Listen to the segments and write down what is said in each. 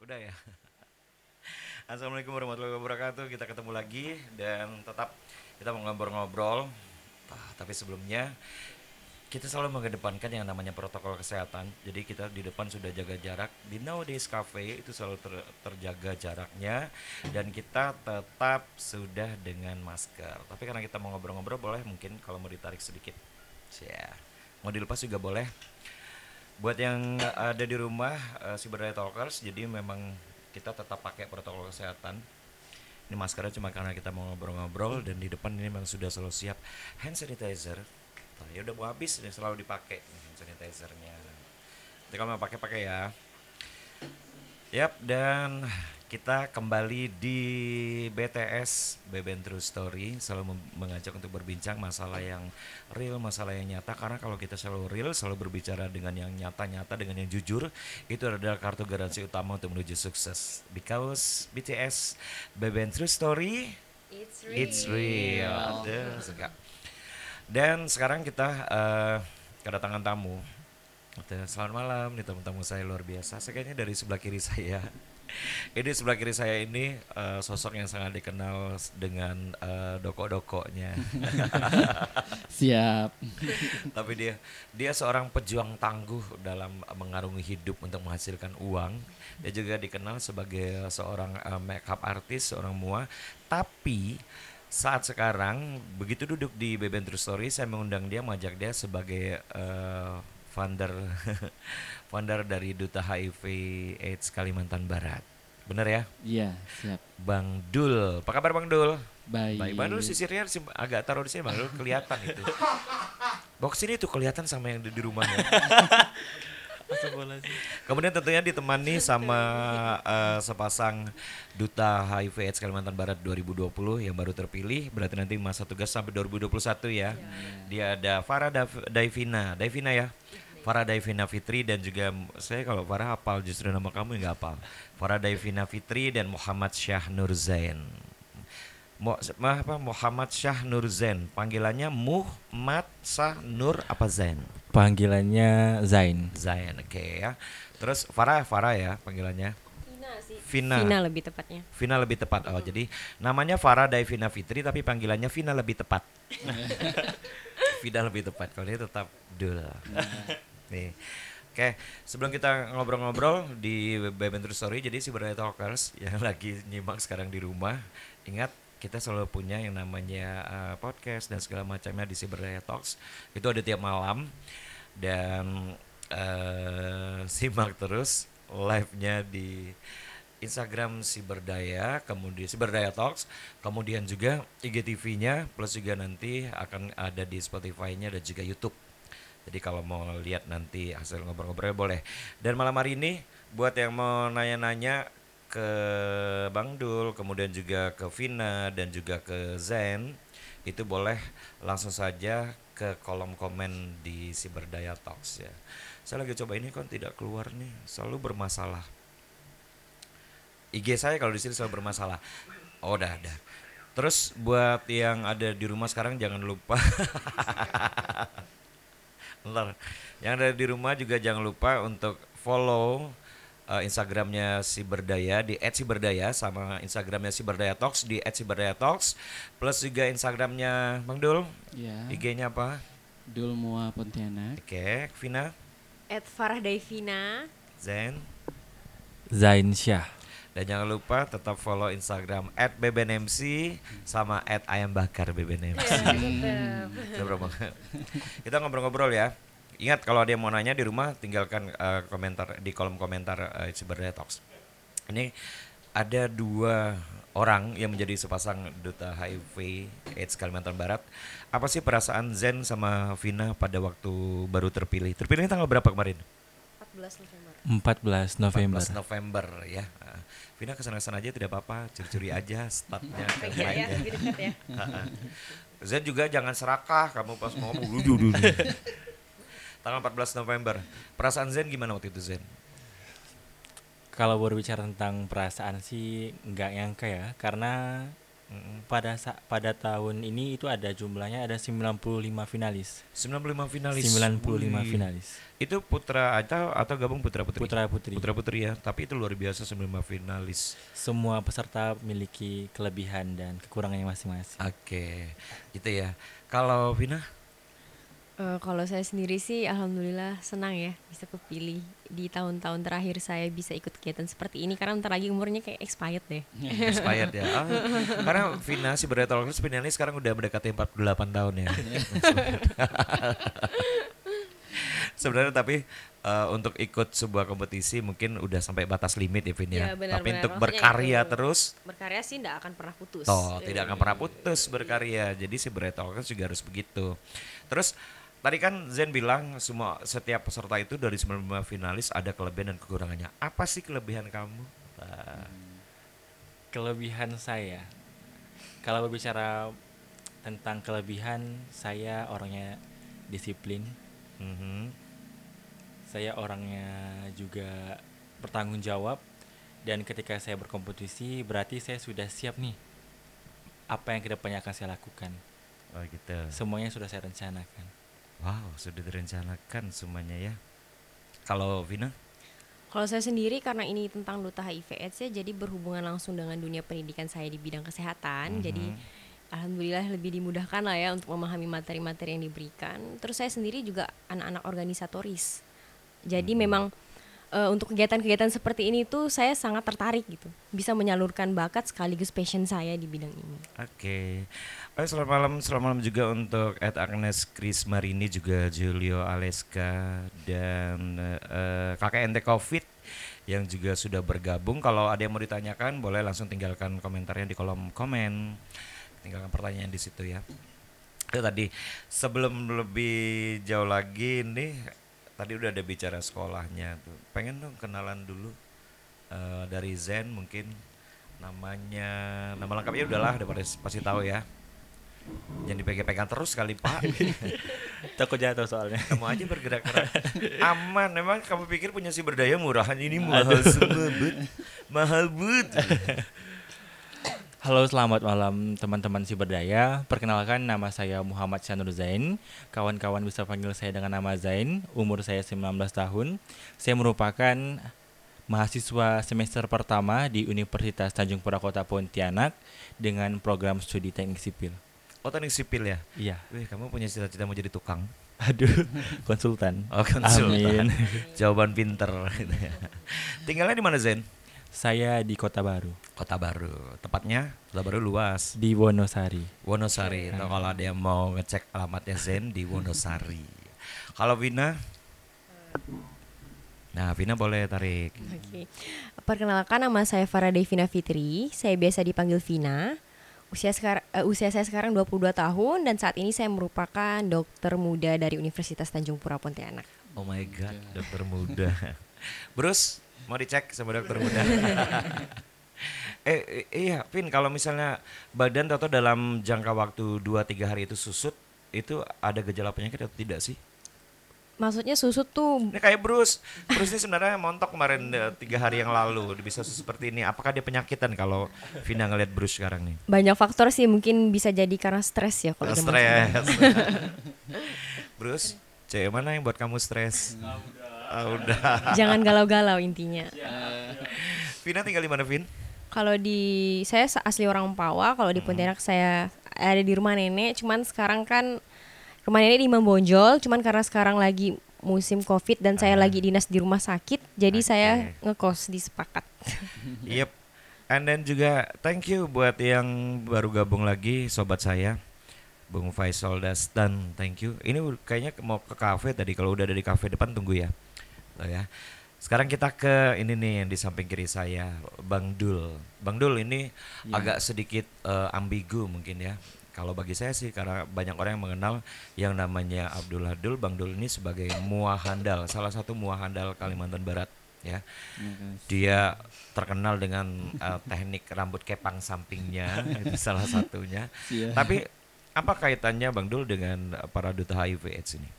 Udah ya. Assalamualaikum warahmatullahi wabarakatuh. Kita ketemu lagi dan tetap kita mau ngobrol-ngobrol. Ah, Tapi sebelumnya kita selalu mengedepankan yang namanya protokol kesehatan. Jadi kita di depan sudah jaga jarak. Di Nowadays Cafe itu selalu ter- terjaga jaraknya dan kita tetap sudah dengan masker. Tapi karena kita mau ngobrol-ngobrol boleh mungkin kalau mau ditarik sedikit. Ya. Mau dilepas juga boleh. Buat yang ada di rumah uh, Cyberdaya Talkers, jadi memang kita tetap pakai protokol kesehatan. Ini maskernya cuma karena kita mau ngobrol-ngobrol dan di depan ini memang sudah selalu siap hand sanitizer. Nah, ya udah mau habis ini selalu dipakai hand sanitizernya. Jadi kalau mau pakai pakai ya. Yap, dan kita kembali di BTS Beben True Story selalu mengajak untuk berbincang masalah yang real, masalah yang nyata karena kalau kita selalu real, selalu berbicara dengan yang nyata-nyata, dengan yang jujur, itu adalah kartu garansi utama untuk menuju sukses. Because BTS Beben True Story It's real. It's real. Aduh, suka. Dan sekarang kita eh, kedatangan tamu. Selamat malam nih tamu-tamu saya luar biasa. Saya kayaknya dari sebelah kiri saya. Ini sebelah kiri saya ini eh, sosok yang sangat dikenal dengan eh, doko-dokonya. Siap. Tapi dia dia seorang pejuang tangguh dalam mengarungi hidup untuk menghasilkan uang. Dia juga dikenal sebagai seorang eh, makeup artist, seorang mua. Tapi saat sekarang begitu duduk di Beben True Story, saya mengundang dia, mengajak dia sebagai eh, founder founder dari Duta HIV AIDS Kalimantan Barat. Bener ya? Iya, siap. Bang Dul. Apa kabar Bang Dul? Baik. Baik, Bang Dul sisirnya agak taruh di sini Bang Dul kelihatan itu. Bawa sini tuh kelihatan sama yang di, di rumahnya. Kemudian tentunya ditemani sama eh, sepasang duta HIV AIDS Kalimantan Barat 2020 yang baru terpilih. Berarti nanti masa tugas sampai 2021 ya. Dia ada Farah Dav- Daivina, Daivina ya. Farah Daivina Fitri dan juga saya kalau Farah hafal justru nama kamu nggak hafal. Farah Daivina Fitri dan Muhammad Syah Nurzain. Mo, apa Muhammad Syah Nur Zain. Panggilannya Muhammad Syah Nur apa Zain? Panggilannya Zain. Zain, oke ya. Terus Farah, Farah ya panggilannya. Vina sih. Vina. Vina lebih tepatnya. Vina lebih tepat. Oh, jadi namanya Farah Daivina Fitri tapi panggilannya Vina lebih tepat. Vina lebih tepat. Kalau dia tetap Dul. Nih. Oke, sebelum kita ngobrol-ngobrol di Beben True Story, jadi si Berdaya Talkers yang lagi nyimak sekarang di rumah, ingat kita selalu punya yang namanya uh, podcast dan segala macamnya di Cyberdaya Talks. Itu ada tiap malam dan uh, simak terus live-nya di Instagram Cyberdaya, kemudian Cyberdaya Talks, kemudian juga IGTV-nya, plus juga nanti akan ada di Spotify-nya dan juga YouTube. Jadi kalau mau lihat nanti hasil ngobrol-ngobrolnya boleh. Dan malam hari ini buat yang mau nanya-nanya ke Bang Dul, kemudian juga ke Vina dan juga ke Zen, itu boleh langsung saja ke kolom komen di Cyberdaya Talks ya. Saya lagi coba ini kan tidak keluar nih, selalu bermasalah. IG saya kalau di sini selalu bermasalah. Oh, udah ada. Terus buat yang ada di rumah sekarang jangan lupa Ntar, yang ada di rumah juga jangan lupa untuk follow uh, Instagramnya si Berdaya di @siberdaya sama Instagramnya si Berdaya Talks di @siberdaya-talks plus juga Instagramnya Bang Dul Iya. IG-nya apa? Dul Mua Pontianak. Oke, Vina, At Farah Daivina. Zen, Zain Syah. Dan jangan lupa tetap follow Instagram @bebenmc sama @ayambakar_bebenmc. Seru banget. Kita ngobrol-ngobrol ya. Ingat kalau ada yang mau nanya di rumah tinggalkan eh, komentar di kolom komentar uh, Ciberdaya Talks. Ini ada dua orang yang menjadi sepasang duta HIV AIDS Kalimantan Barat. Apa sih perasaan Zen sama Vina pada waktu baru terpilih? Terpilih tanggal berapa kemarin? 14 November. 14 November. 14 November ya. Uh, Vina ke sana-kesana aja tidak apa-apa, curi-curi aja statnya. Pengen ya, mic-nya. lebih dekat ya. Zen juga jangan serakah kamu pas mau ngomong. Tanggal 14 November. Perasaan Zen gimana waktu itu Zen? Kalau berbicara tentang perasaan sih nggak nyangka ya, karena. Pada sa- pada tahun ini itu ada jumlahnya ada 95 finalis. 95 finalis. 95 Wih. finalis. Itu putra atau atau gabung putra putri? Putra putri. Putra putri ya, tapi itu luar biasa 95 finalis. Semua peserta memiliki kelebihan dan kekurangannya masing-masing. Oke, gitu ya. Kalau Vina, Eh, kalau saya sendiri sih alhamdulillah senang ya bisa kepilih di tahun-tahun terakhir saya bisa ikut kegiatan seperti ini karena ntar lagi umurnya kayak expired deh. expired ya. Ah, karena Vina si Talkers ini sekarang udah mendekati 48 tahun ya. Sebenarnya tapi eh, untuk ikut sebuah kompetisi mungkin udah sampai batas limit ya Vin ya. Iya, benar, tapi benar. untuk Maksudnya berkarya itu- terus Berkarya sih tidak akan pernah putus. toh Eh, tidak akan pernah putus berkarya. Jadi si Talkers juga harus begitu. Terus tadi kan Zen bilang semua setiap peserta itu dari 95 finalis ada kelebihan dan kekurangannya. Apa sih kelebihan kamu? Nah, Kelebihan saya. Kalau berbicara tentang kelebihan, saya orangnya disiplin. mhm. Saya orangnya juga bertanggung jawab dan ketika saya berkompetisi berarti saya sudah siap nih apa yang ke depannya akan saya lakukan. Oh gitu. Semuanya sudah saya rencanakan. Wow, sudah direncanakan semuanya ya. Kalau Vina? Kalau saya sendiri karena ini tentang duta HIV AIDS ya, jadi berhubungan langsung dengan dunia pendidikan saya di bidang kesehatan. Mhm. Jadi alhamdulillah lebih dimudahkan lah ya untuk memahami materi-materi yang diberikan. Terus saya sendiri juga anak-anak organisatoris. Jadi Mhm. memang eh, untuk kegiatan-kegiatan seperti ini tuh saya sangat tertarik gitu. Bisa menyalurkan bakat sekaligus passion saya di bidang ini. Oke. Oh, selamat malam, selamat malam juga untuk Ed Agnes Chris Marini juga Julio Aleska dan eh, KKNT Covid yang juga sudah bergabung. Kalau ada yang mau ditanyakan boleh langsung tinggalkan komentarnya di kolom komen. Tinggalkan pertanyaan di situ ya. Itu tadi sebelum lebih jauh lagi nih tadi udah ada bicara sekolahnya tuh. Pengen dong kenalan dulu eh, dari Zen mungkin namanya nama lengkapnya udahlah udah pada pasti tahu ya. Jangan dipegang-pegang terus kali Pak. Takut jatuh soalnya. kamu aja bergerak gerak aman emang kamu pikir punya si berdaya murahan ini mahal semua mahal bud Halo, selamat malam teman-teman si berdaya. Perkenalkan nama saya Muhammad Syanur Zain. Kawan-kawan bisa panggil saya dengan nama Zain. Umur saya 19 tahun. Saya merupakan mahasiswa semester pertama di Universitas Tanjung Pura Kota Pontianak dengan program studi teknik sipil. oh teknik sipil ya Iya. Wih, kamu punya cita-cita mau jadi tukang Aduh, konsultan. oh konsultan Amin. jawaban pinter tinggalnya di mana Zen Saya di Kota Baru, Kota Baru tepatnya Kota Baru luas di Wonosari. Wonosari Atau kalau ada yang mau ngecek alamatnya Zen di Wonosari kalau Vina nah Vina boleh tarik Oke. Perkenalkan nama saya Farah Devina Fitri. Saya biasa dipanggil Vina. Usia sekarang usia saya sekarang 22 tahun dan saat ini saya merupakan dokter muda dari Universitas Tanjung Pura Pontianak. Oh my god, dokter muda. Bruce, mau dicek sama dokter muda. eh, eh, iya, Vin, kalau misalnya badan atau dalam jangka waktu 2-3 hari itu susut, itu ada gejala penyakit atau tidak sih? Maksudnya susut tuh Ini kayak Bruce. Bruce ini sebenarnya montok kemarin eh, tiga hari yang lalu. Bisa susut seperti ini. Apakah dia penyakitan kalau Vina ngeliat Bruce sekarang nih? banyak faktor sih mungkin bisa jadi karena stres ya kalau. Stres. Bruce, cewek mana yang buat kamu stres? Ah, udah. Jangan galau-galau intinya. Vina tinggal di mana, Vin? Kalau di saya asli orang Pawa, kalau di Pontianak saya ada di rumah nenek, cuman sekarang kan rumah nenek di Imam Bonjol, cuman karena sekarang lagi musim Covid dan saya Ah. lagi dinas di rumah sakit, jadi Oke. saya ngekos di Sepakat. Yep. And then juga thank you buat yang baru gabung lagi sobat saya. Bung Faisal Dastan, thank you. Ini kayaknya mau ke kafe tadi. Kalau udah ada di kafe depan tunggu ya. Tuh ya. Sekarang kita ke ini nih yang di samping kiri saya, Bang Dul. Bang Dul ini agak sedikit eh, ambigu mungkin ya. Kalau bagi saya sih karena banyak orang yang mengenal yang namanya Abdullah Dul, Bang Dul ini sebagai muahandal, salah satu muahandal Kalimantan Barat ya. Dia terkenal dengan eh, teknik rambut kepang sampingnya itu salah satunya. Iya. Tapi apa kaitannya Bang Dul dengan eh, para duta HIV AIDS ini?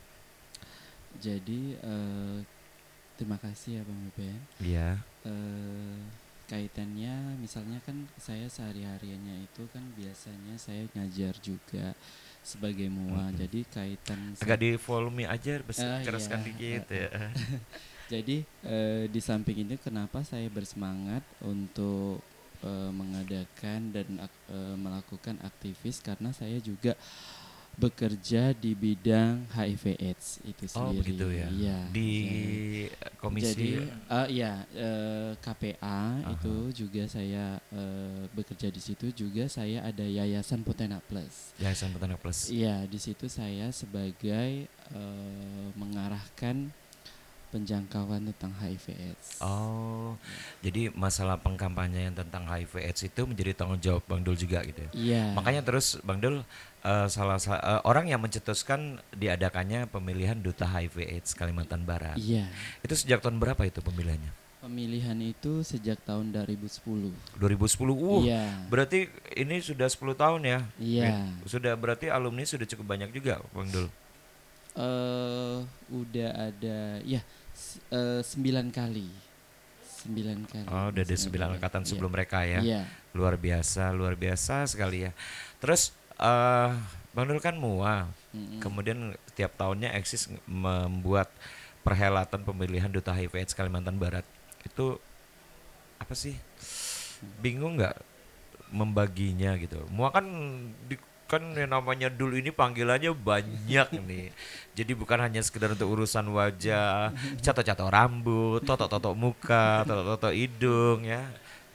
Jadi eh, terima kasih ya Bang Beben. Iya. Eh, kaitannya misalnya kan saya sehari-hariannya itu kan biasanya saya ngajar juga sebagai mua. Mm-mm. Jadi kaitan Agak di volume aja, bes- Ah, keraskan iya. dikit Eh, ya. Jadi eh, di samping itu kenapa saya bersemangat untuk eh, mengadakan dan eh, melakukan aktivis karena saya juga bekerja di bidang HIV/AIDS itu Oh, sendiri. begitu ya. Iya. Di jadi- komisi Jadi eh, ya eh, KPA Aha. itu juga saya eh, bekerja di situ juga saya ada Yayasan Potena Plus. Yayasan Petana Plus. Iya, di situ saya sebagai eh, mengarahkan penjangkauan tentang HIV/AIDS. Oh, jadi masalah pengkampanyean tentang HIV AIDS itu menjadi tanggung jawab Bang Dul juga gitu ya. Iya. Makanya terus Bang Dul eh, salah sa- eh, orang yang mencetuskan diadakannya pemilihan duta HIV AIDS Kalimantan Barat. Iya. Itu sejak tahun berapa itu pemilihannya? Pemilihan itu sejak tahun 2010. 2010. Uh, Iya. berarti ini sudah 10 tahun ya. Iya. Sudah berarti alumni sudah cukup banyak juga, Bang Dul. eh udah ada ya eh, sembilan kali. Sembilan kali. Oh, udah ada sembilan kali. angkatan Iya. sebelum mereka ya. Iya. Luar biasa, luar biasa sekali ya. Terus eh Bang Dul kan MUA, Mm-mm. kemudian tiap tahunnya eksis membuat perhelatan pemilihan duta HIV AIDS Kalimantan Barat. Itu apa sih? Bingung nggak membaginya gitu. MUA kan di, kan yang namanya Dul ini panggilannya banyak nih. Jadi bukan hanya sekedar untuk urusan wajah, cato-cato rambut, toto-toto muka, toto-toto hidung ya.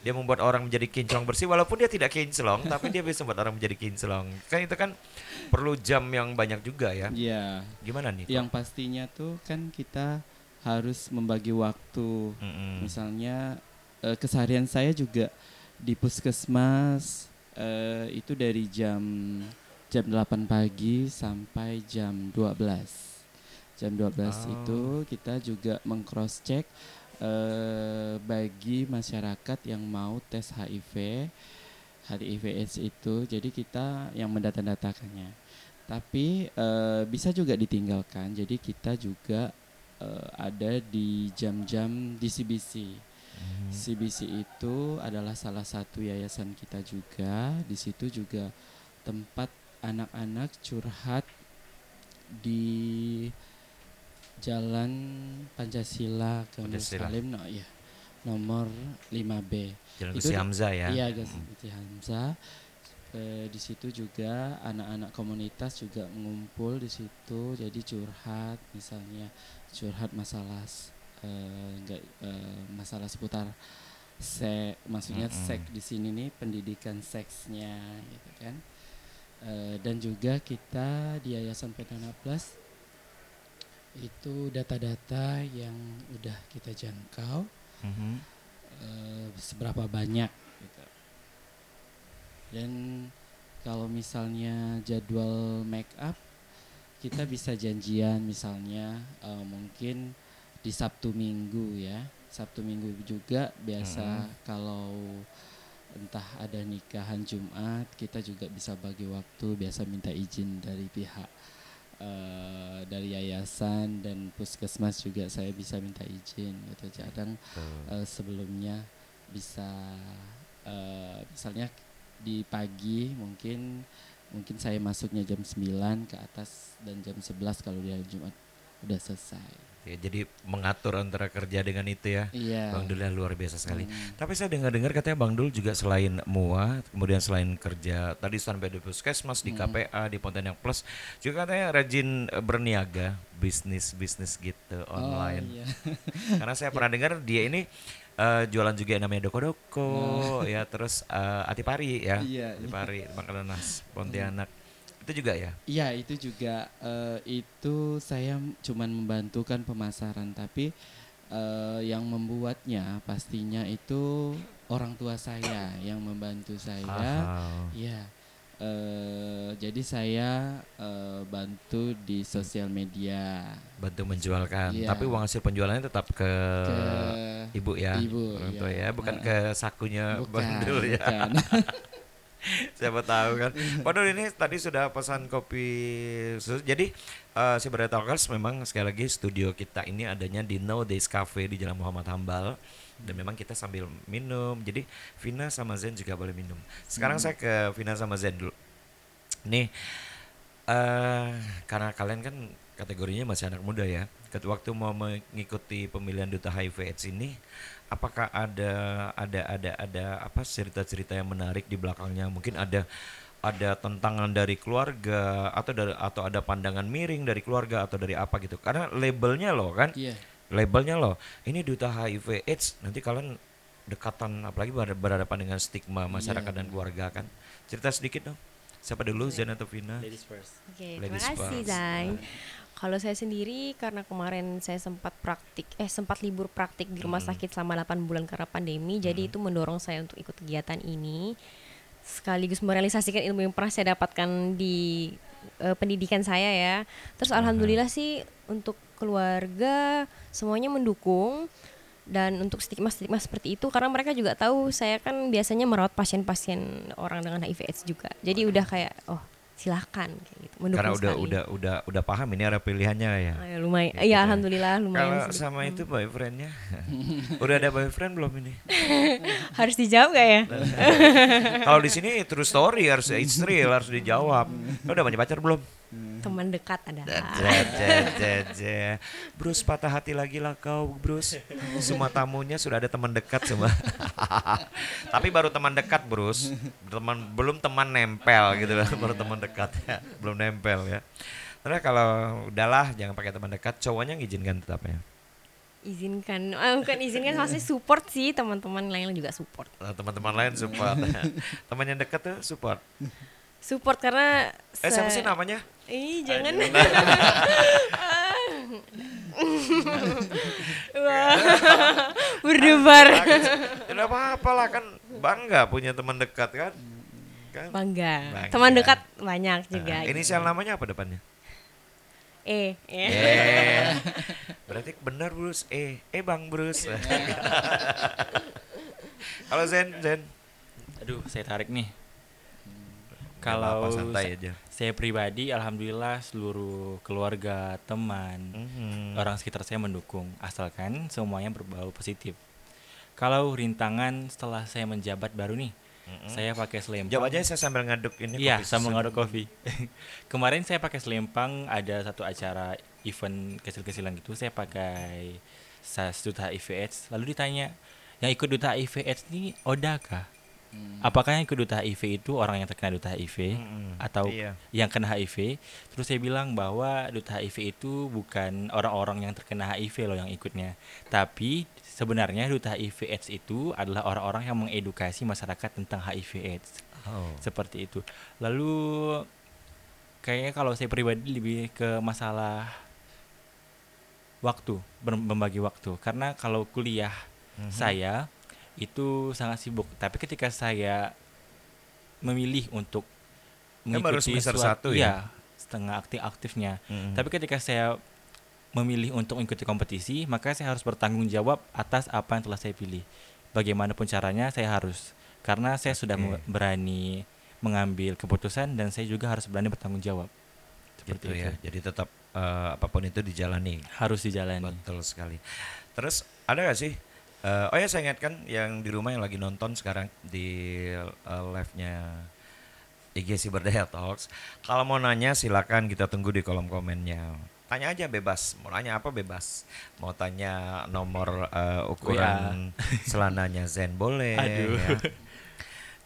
Dia membuat orang menjadi kinclong bersih walaupun dia tidak kinclong, tapi dia bisa membuat orang menjadi kinclong. Kan itu kan perlu jam yang banyak juga ya. Iya. Gimana nih? Yang pastinya tuh kan kita harus membagi waktu. Mm-mm. Misalnya eh, keseharian saya juga di puskesmas eh, itu dari jam jam 8 pagi sampai jam 12. Jam 12 Oh. itu kita juga meng-cross check eh, bagi masyarakat yang mau tes HIV HIV AIDS itu. Jadi kita yang mendata-datakannya. Tapi eh, bisa juga ditinggalkan. Jadi kita juga eh, ada di jam-jam DCBC. Hmm. CBC itu adalah salah satu yayasan kita juga. Di situ juga tempat anak-anak curhat di Jalan Pancasila ke Pancasila. Muslim no, ya. Nomor 5B. Jalan Itu Hamzah ya. Iya, Gus Mm. Gusti Hamzah. Di situ juga anak-anak komunitas juga mengumpul di situ jadi curhat misalnya curhat masalah enggak eh, masalah seputar seks maksudnya Mm-mm. seks di sini nih pendidikan seksnya gitu kan Eh, dan juga kita di Yayasan Petana Plus itu data-data yang udah kita jangkau Mhm. eh, seberapa banyak gitu. Dan kalau misalnya jadwal make up kita bisa janjian misalnya eh, mungkin di Sabtu Minggu ya. Sabtu Minggu juga biasa kalau entah ada nikahan Jumat kita juga bisa bagi waktu biasa minta izin dari pihak eh, dari yayasan dan puskesmas juga saya bisa minta izin gitu kadang Tuh. eh, sebelumnya bisa eh, misalnya di pagi mungkin mungkin saya masuknya jam 9 ke atas dan jam 11 kalau di hari Jumat udah selesai. Ya, jadi mengatur antara kerja dengan itu ya. Iya. Bang Dul ya luar biasa sekali. Hmm. Tapi saya dengar-dengar katanya Bang Dul juga selain MUA, kemudian selain kerja tadi sampai di Puskesmas, di Hmm. KPA, di Pontianak Plus, juga katanya rajin eh, berniaga, bisnis-bisnis gitu online. Oh, iya. Karena saya pernah dengar dia ini eh, jualan juga yang namanya doko-doko, ya terus eh, atipari ya, Iya, iya. atipari makanan khas Pontianak. Itu juga ya. Iya itu juga eh, itu saya cuman membantukan pemasaran tapi eh, yang membuatnya pastinya itu orang tua saya yang membantu saya. Iya. eh, jadi saya eh, bantu di sosial media bantu menjualkan. Iya. Tapi uang hasil penjualannya tetap ke, ke ibu ya, Ibu, orang tua iya. ya, bukan Ah, ke sakunya bukan, Bang Dul ya. bukan. Siapa tahu kan. Dul ini tadi sudah pesan kopi khusus. Jadi eh si Talkers memang sekali lagi studio kita ini adanya di No Days Cafe di Jalan Muhammad Hambal. dan memang kita sambil minum. Jadi Vina sama Zen juga boleh minum. Sekarang saya ke Vina sama Zen dulu. Nih eh karena kalian kan kategorinya masih anak muda ya. Waktu mau mengikuti pemilihan duta HIV AIDS ini, apakah ada ada ada ada apa cerita-cerita yang menarik di belakangnya? Mungkin ada ada tentangan dari keluarga atau dari atau ada pandangan miring dari keluarga atau dari apa gitu. Karena labelnya loh kan, Iya. labelnya loh. Ini duta HIV AIDS. Nanti kalian dekatan apalagi ber- berhadapan dengan stigma masyarakat Iya, dan keluarga kan. Cerita sedikit dong. Siapa dulu Zen atau Vina? Ladies first. Oke, terima Ladies kasih first. Zai. Kalau saya sendiri karena kemarin saya sempat praktik eh sempat libur praktik di rumah Hmm. sakit selama 8 bulan karena pandemi, jadi itu mendorong saya untuk ikut kegiatan ini sekaligus merealisasikan ilmu yang pernah saya dapatkan di eh, pendidikan saya ya. Terus alhamdulillah sih untuk keluarga semuanya mendukung dan untuk stigma-stigma seperti itu karena mereka juga tahu saya kan biasanya merawat pasien-pasien orang dengan HIV AIDS juga. Jadi udah kayak oh silahkan kayak gitu. Mendukung Karena udah sekali. udah udah udah paham ini ada pilihannya ya. Ah, ya, lumayan. Gitu Iya ya. alhamdulillah lumayan. Kalau sedikit. sama itu boyfriendnya, udah ada boyfriend belum ini? harus dijawab gak ya? Kalau di sini true story harus real harus dijawab. Udah punya pacar belum? Teman dekat ada. Bruce patah hati lagi lah kau Bruce. Semua tamunya sudah ada teman dekat semua. Tapi baru teman dekat Bruce. Teman belum teman nempel gitu lah. Baru teman dekat ya. Belum nempel ya. Terus kalau udahlah jangan pakai teman dekat, cowoknya ngizinkan tetapnya. Izinkan, ah, bukan izinkan maksudnya support sih teman-teman lain juga support. Nah, teman-teman lain support. Teman yang dekat tuh support. Support karena Eh siapa sih namanya? Ih, jangan. Wah, berdebar. Tidak apa-apa lah kan bangga punya teman dekat kan. kan? Bangga. Bangga. Teman dekat banyak juga. Nah, inisial namanya apa depannya? Eh, eh. Eh, berarti benar Bruce. Eh, eh Bang Bruce. Kalau Zen, Zen. Aduh, saya tarik nih. Kalau apa-apa, santai sa- aja. saya pribadi, alhamdulillah seluruh keluarga, teman, Mhm. orang sekitar saya mendukung, asalkan semuanya berbau positif. Kalau rintangan setelah saya menjabat baru nih, saya pakai selempang. Jawab aja saya sambil ngaduk ini. Iya, susu. ngaduk kopi. Kemarin saya pakai selempang, ada satu acara event kecil-kecilan gitu, saya pakai sas duta HIV AIDS. Lalu ditanya, yang ikut duta HIV AIDS ini Oda kah? Apakah yang ikut duta HIV itu orang yang terkena duta HIV Mm-mm. atau Iya. yang kena HIV? Terus saya bilang bahwa duta HIV itu bukan orang-orang yang terkena HIV loh yang ikutnya, tapi sebenarnya duta HIV AIDS itu adalah orang-orang yang mengedukasi masyarakat tentang HIV AIDS Oh. seperti itu. Lalu kayaknya kalau saya pribadi lebih ke masalah waktu, membagi waktu. Karena kalau kuliah Mhm. saya itu sangat sibuk, tapi ketika saya memilih untuk mengikuti suatu- satu ya? iya, setengah aktif-aktifnya. Mm-mm. Tapi ketika saya memilih untuk mengikuti kompetisi, maka saya harus bertanggung jawab atas apa yang telah saya pilih. Bagaimanapun caranya, saya harus karena saya sudah Oke. me- berani mengambil keputusan dan saya juga harus berani bertanggung jawab. Seperti gitu itu. ya. Jadi tetap eh, apa pun itu dijalani. Harus dijalani. Betul sekali. Terus ada gak sih? Eh, oh ya saya ingatkan yang di rumah yang lagi nonton sekarang di eh, live-nya IG Ciberdaya Talks. Kalau mau nanya silakan kita tunggu di kolom komennya. Tanya aja bebas. Mau nanya apa bebas. Mau tanya nomor eh, ukuran celananya Zen boleh. Aduh. Ya.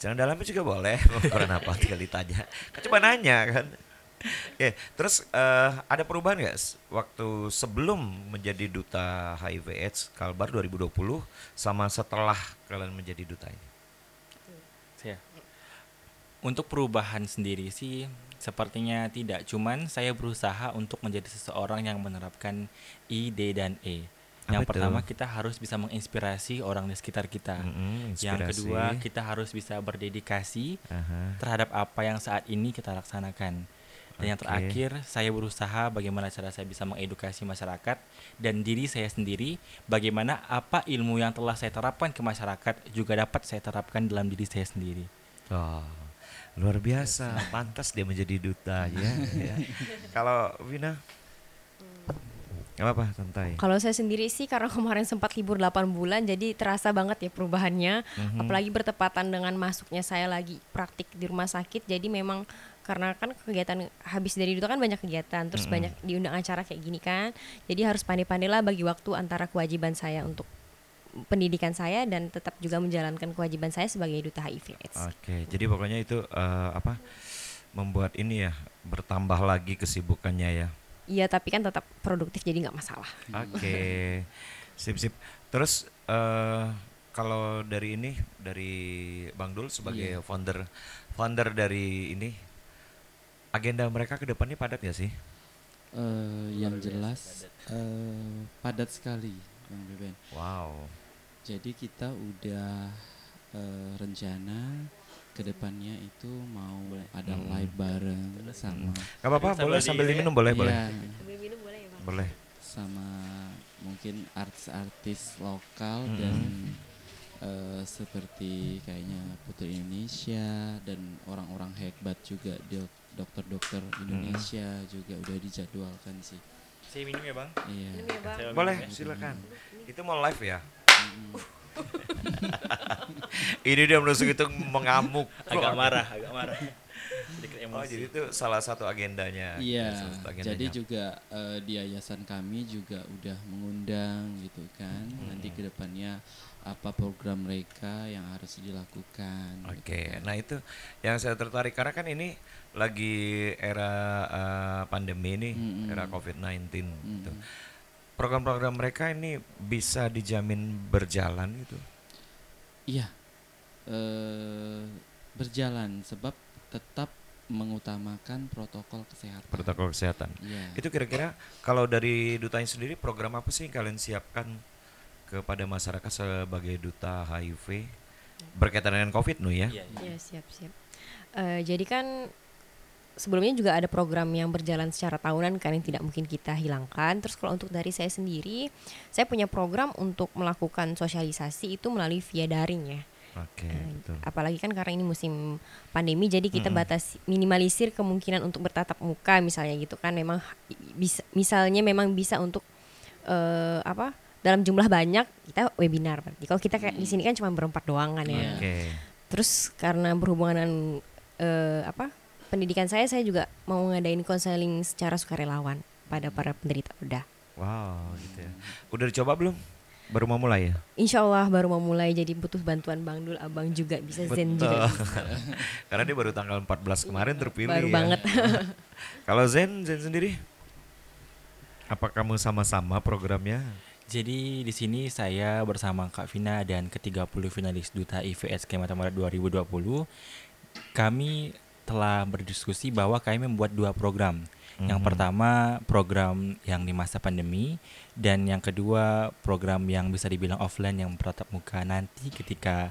Celana dalamnya juga boleh. Mau ukuran apa tinggal ditanya. Kan coba nanya kan. Oke, terus eh, ada perubahan nggak waktu sebelum menjadi duta HIV/AIDS Kalbar 2020 sama setelah kalian menjadi duta ini? Saya. Untuk perubahan sendiri sih sepertinya tidak. Cuman saya berusaha untuk menjadi seseorang yang menerapkan I, D, dan E. Yang Apa itu? pertama kita harus bisa menginspirasi orang di sekitar kita. Mm-mm, Yang kedua kita harus bisa berdedikasi Aha. terhadap apa yang saat ini kita laksanakan. Dan yang terakhir, saya berusaha bagaimana cara saya bisa mengedukasi masyarakat dan diri saya sendiri, bagaimana apa ilmu yang telah saya terapkan ke masyarakat juga dapat saya terapkan dalam diri saya sendiri. Oh, luar biasa. Pantas dia menjadi duta ya. ya. Kalau Vina, Gak apa-apa, santai. Kalau saya sendiri sih karena kemarin sempat libur 8 bulan jadi terasa banget ya perubahannya. Mhm. Apalagi bertepatan dengan masuknya saya lagi praktik di rumah sakit. Jadi memang karena kan kegiatan habis dari itu kan banyak kegiatan terus Mhm. banyak diundang acara kayak gini kan. Jadi harus pandai-pandai lah bagi waktu antara kewajiban saya untuk pendidikan saya dan tetap juga menjalankan kewajiban saya sebagai duta HIV AIDS. Oke, jadi pokoknya itu eh, apa membuat ini ya bertambah lagi kesibukannya ya. Iya tapi kan tetap produktif jadi nggak masalah. Oke, sip sip. Terus eh kalau dari ini dari Bang Dul sebagai Iya. founder founder dari ini agenda mereka ke depannya padat ya sih? Eh, yang jelas eh, padat sekali Bang Beben. Wow. Jadi kita udah eh, rencana ke depannya itu mau ada Mm. live bareng sama Gak apa-apa, Sambil boleh di- sambil diminum boleh boleh. Iya, Boleh. sama mungkin artis-artis lokal Mm-mm. dan eh, seperti kayaknya Putri Indonesia dan orang-orang hebat juga dok- dokter-dokter Indonesia juga udah dijadwalkan sih. Saya minum ya bang. Iya. Boleh, minum ya. silakan. Itu mau live ya? Ini dia menusuk itu mengamuk. Agak marah, agak marah. Oh, jadi itu salah satu agendanya. Iya, satu jadi juga eh, di yayasan kami juga udah mengundang gitu kan. Nanti Hmm. ke depannya apa program mereka yang harus dilakukan. gitu Oke, kan. nah itu yang saya tertarik karena kan ini lagi era eh, pandemi nih, Mm-mm. era COVID-19 gitu. Mm. Program-program mereka ini bisa dijamin berjalan gitu. Iya, eh, berjalan sebab tetap mengutamakan protokol kesehatan. Protokol kesehatan. Iya. Itu kira-kira kalau dari dutanya sendiri program apa sih yang kalian siapkan kepada masyarakat sebagai duta HIV berkaitan dengan COVID nu ya? Iya, iya. Iya siap siap. Eh, jadi kan sebelumnya juga ada program yang berjalan secara tahunan kan yang tidak mungkin kita hilangkan. Terus kalau untuk dari saya sendiri, saya punya program untuk melakukan sosialisasi itu melalui via daring ya. Oke, Eh, betul. apalagi kan karena ini musim pandemi, jadi kita Mm-mm. batas minimalisir kemungkinan untuk bertatap muka misalnya gitu kan. Memang bisa misalnya memang bisa untuk eh, apa dalam jumlah banyak kita webinar berarti. Kalau kita kayak di sini kan cuma berempat doang kan ya. Oke. Terus karena berhubungan dengan eh, apa pendidikan saya, saya juga mau ngadain konseling secara sukarelawan pada para penderita udah. Wow, gitu ya. Udah dicoba belum? Baru mau mulai ya? Insya Allah baru mau mulai jadi butuh bantuan Bang Dul, Abang juga bisa Zen juga. Karena dia baru tanggal 14 kemarin terpilih Baru ya. banget. Kalau Zen, Zen sendiri? Apa kamu sama-sama programnya? Jadi di sini saya bersama Kak Vina dan ke-30 finalis Duta IVS Kalimantan Barat 2020 kami telah berdiskusi bahwa kami membuat dua program. Yang Mhm. pertama program yang di masa pandemi dan yang kedua program yang bisa dibilang offline yang beratap muka nanti ketika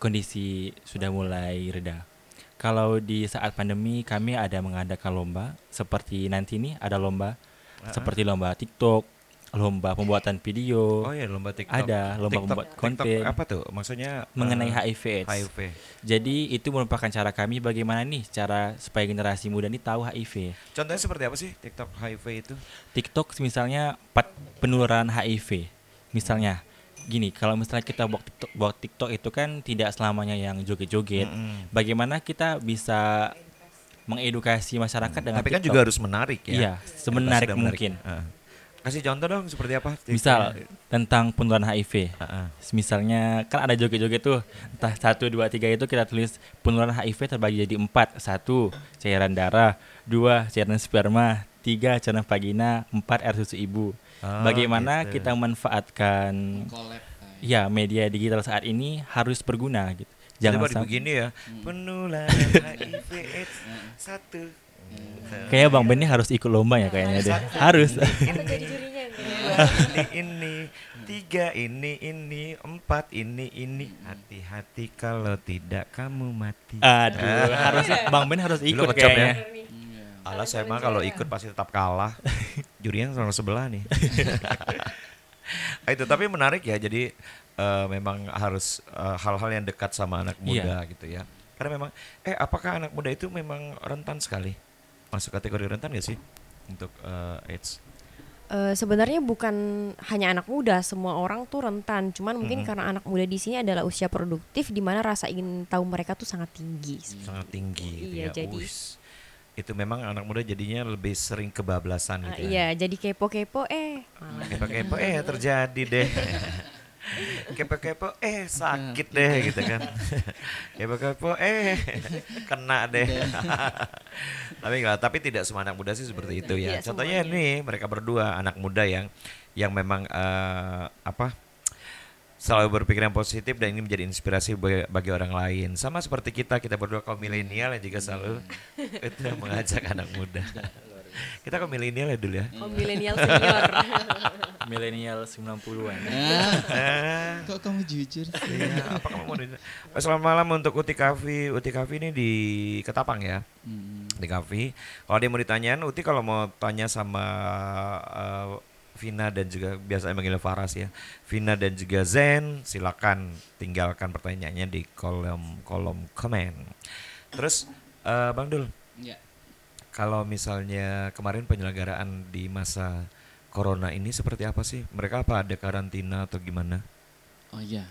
kondisi sudah mulai reda. Kalau di saat pandemi kami ada mengadakan lomba seperti nanti ini ada lomba Ah, seperti lomba TikTok, lomba pembuatan video, Oh ya lomba TikTok. ada lomba TikTok, membuat TikTok konten apa tuh? Maksudnya mengenai eh, HIV AIDS. HIV. Jadi itu merupakan cara kami bagaimana nih cara supaya generasi muda ini tahu HIV. Contohnya seperti apa sih TikTok HIV itu? TikTok misalnya pat penularan HIV. Misalnya gini, kalau misalnya kita buat TikTok, buat TikTok itu kan tidak selamanya yang joget-joget. Mm-mm. Bagaimana kita bisa mengedukasi masyarakat dengan Tapi kan TikTok? juga harus menarik ya. Iya, semenarik udah menarik. mungkin. Kasih contoh dong seperti apa? Misal tentang penularan HIV. Ah. Misalnya kan ada joget-joget tuh entah satu dua tiga itu kita tulis penularan HIV terbagi jadi empat satu cairan darah dua cairan sperma tiga cairan vagina empat air susu ibu. Oh, Bagaimana gitu. kita memanfaatkan Collab, eh. ya media digital saat ini harus berguna gitu. Jangan Jangan sam- begini ya. Hmm. Penularan HIV AIDS satu. Kayaknya Bang Benny harus ikut lomba ya kayaknya deh. Harus. Ini ini tiga ini ini empat ini ini hati-hati kalau tidak kamu mati. Aduh, harus Bang Ben harus ikut ngecap ya? kayaknya. Iya. Alah saya mah kalau ikut pasti tetap kalah. Jurinya sama sebelah nih. Ah, itu tapi menarik ya. Jadi eh, memang harus eh, hal-hal yang dekat sama anak muda gitu ya. Karena memang eh apakah anak muda itu memang rentan sekali? Masuk kategori rentan gak sih untuk eh, AIDS? Eh, sebenarnya bukan hanya anak muda, semua orang tuh rentan. Cuman mungkin Mhm. karena anak muda di sini adalah usia produktif di mana rasa ingin tahu mereka tuh sangat tinggi. sangat tinggi gitu Iya, ya. jadi- Wis. itu memang anak muda jadinya lebih sering kebablasan Ah, gitu ya. iya, jadi kepo-kepo eh. Kepo-kepo eh terjadi deh. Kepo-kepo eh sakit deh gitu kan. Kepo-kepo eh kena deh. tapi enggak, tapi tidak semua anak muda sih seperti itu ya. Tidak Contohnya semuanya. nih mereka berdua anak muda yang yang memang eh, apa selalu berpikiran positif dan ini menjadi inspirasi bagi, bagi orang lain. Sama seperti kita, kita berdua kaum milenial yang juga selalu itu mengajak anak muda. Kita kaum milenial ya dulu ya. Oh, milenial senior. Milenial 90-an. Ah, Eh, kok kamu jujur sih? Iya, apa kamu mau Selamat malam untuk Uti Cafe. Uti Cafe ini di Ketapang ya, Mm, di Cafe. Kalau dia mau ditanyain, Uti kalau mau tanya sama eh, Vina dan juga biasa manggil Faras ya. Vina dan juga Zen, silakan tinggalkan pertanyaannya di kolom kolom komen. Terus eh, Bang Dul, Ya. Kalau misalnya kemarin penyelenggaraan di masa Corona ini seperti apa sih? Mereka apa ada karantina atau gimana? Oh iya,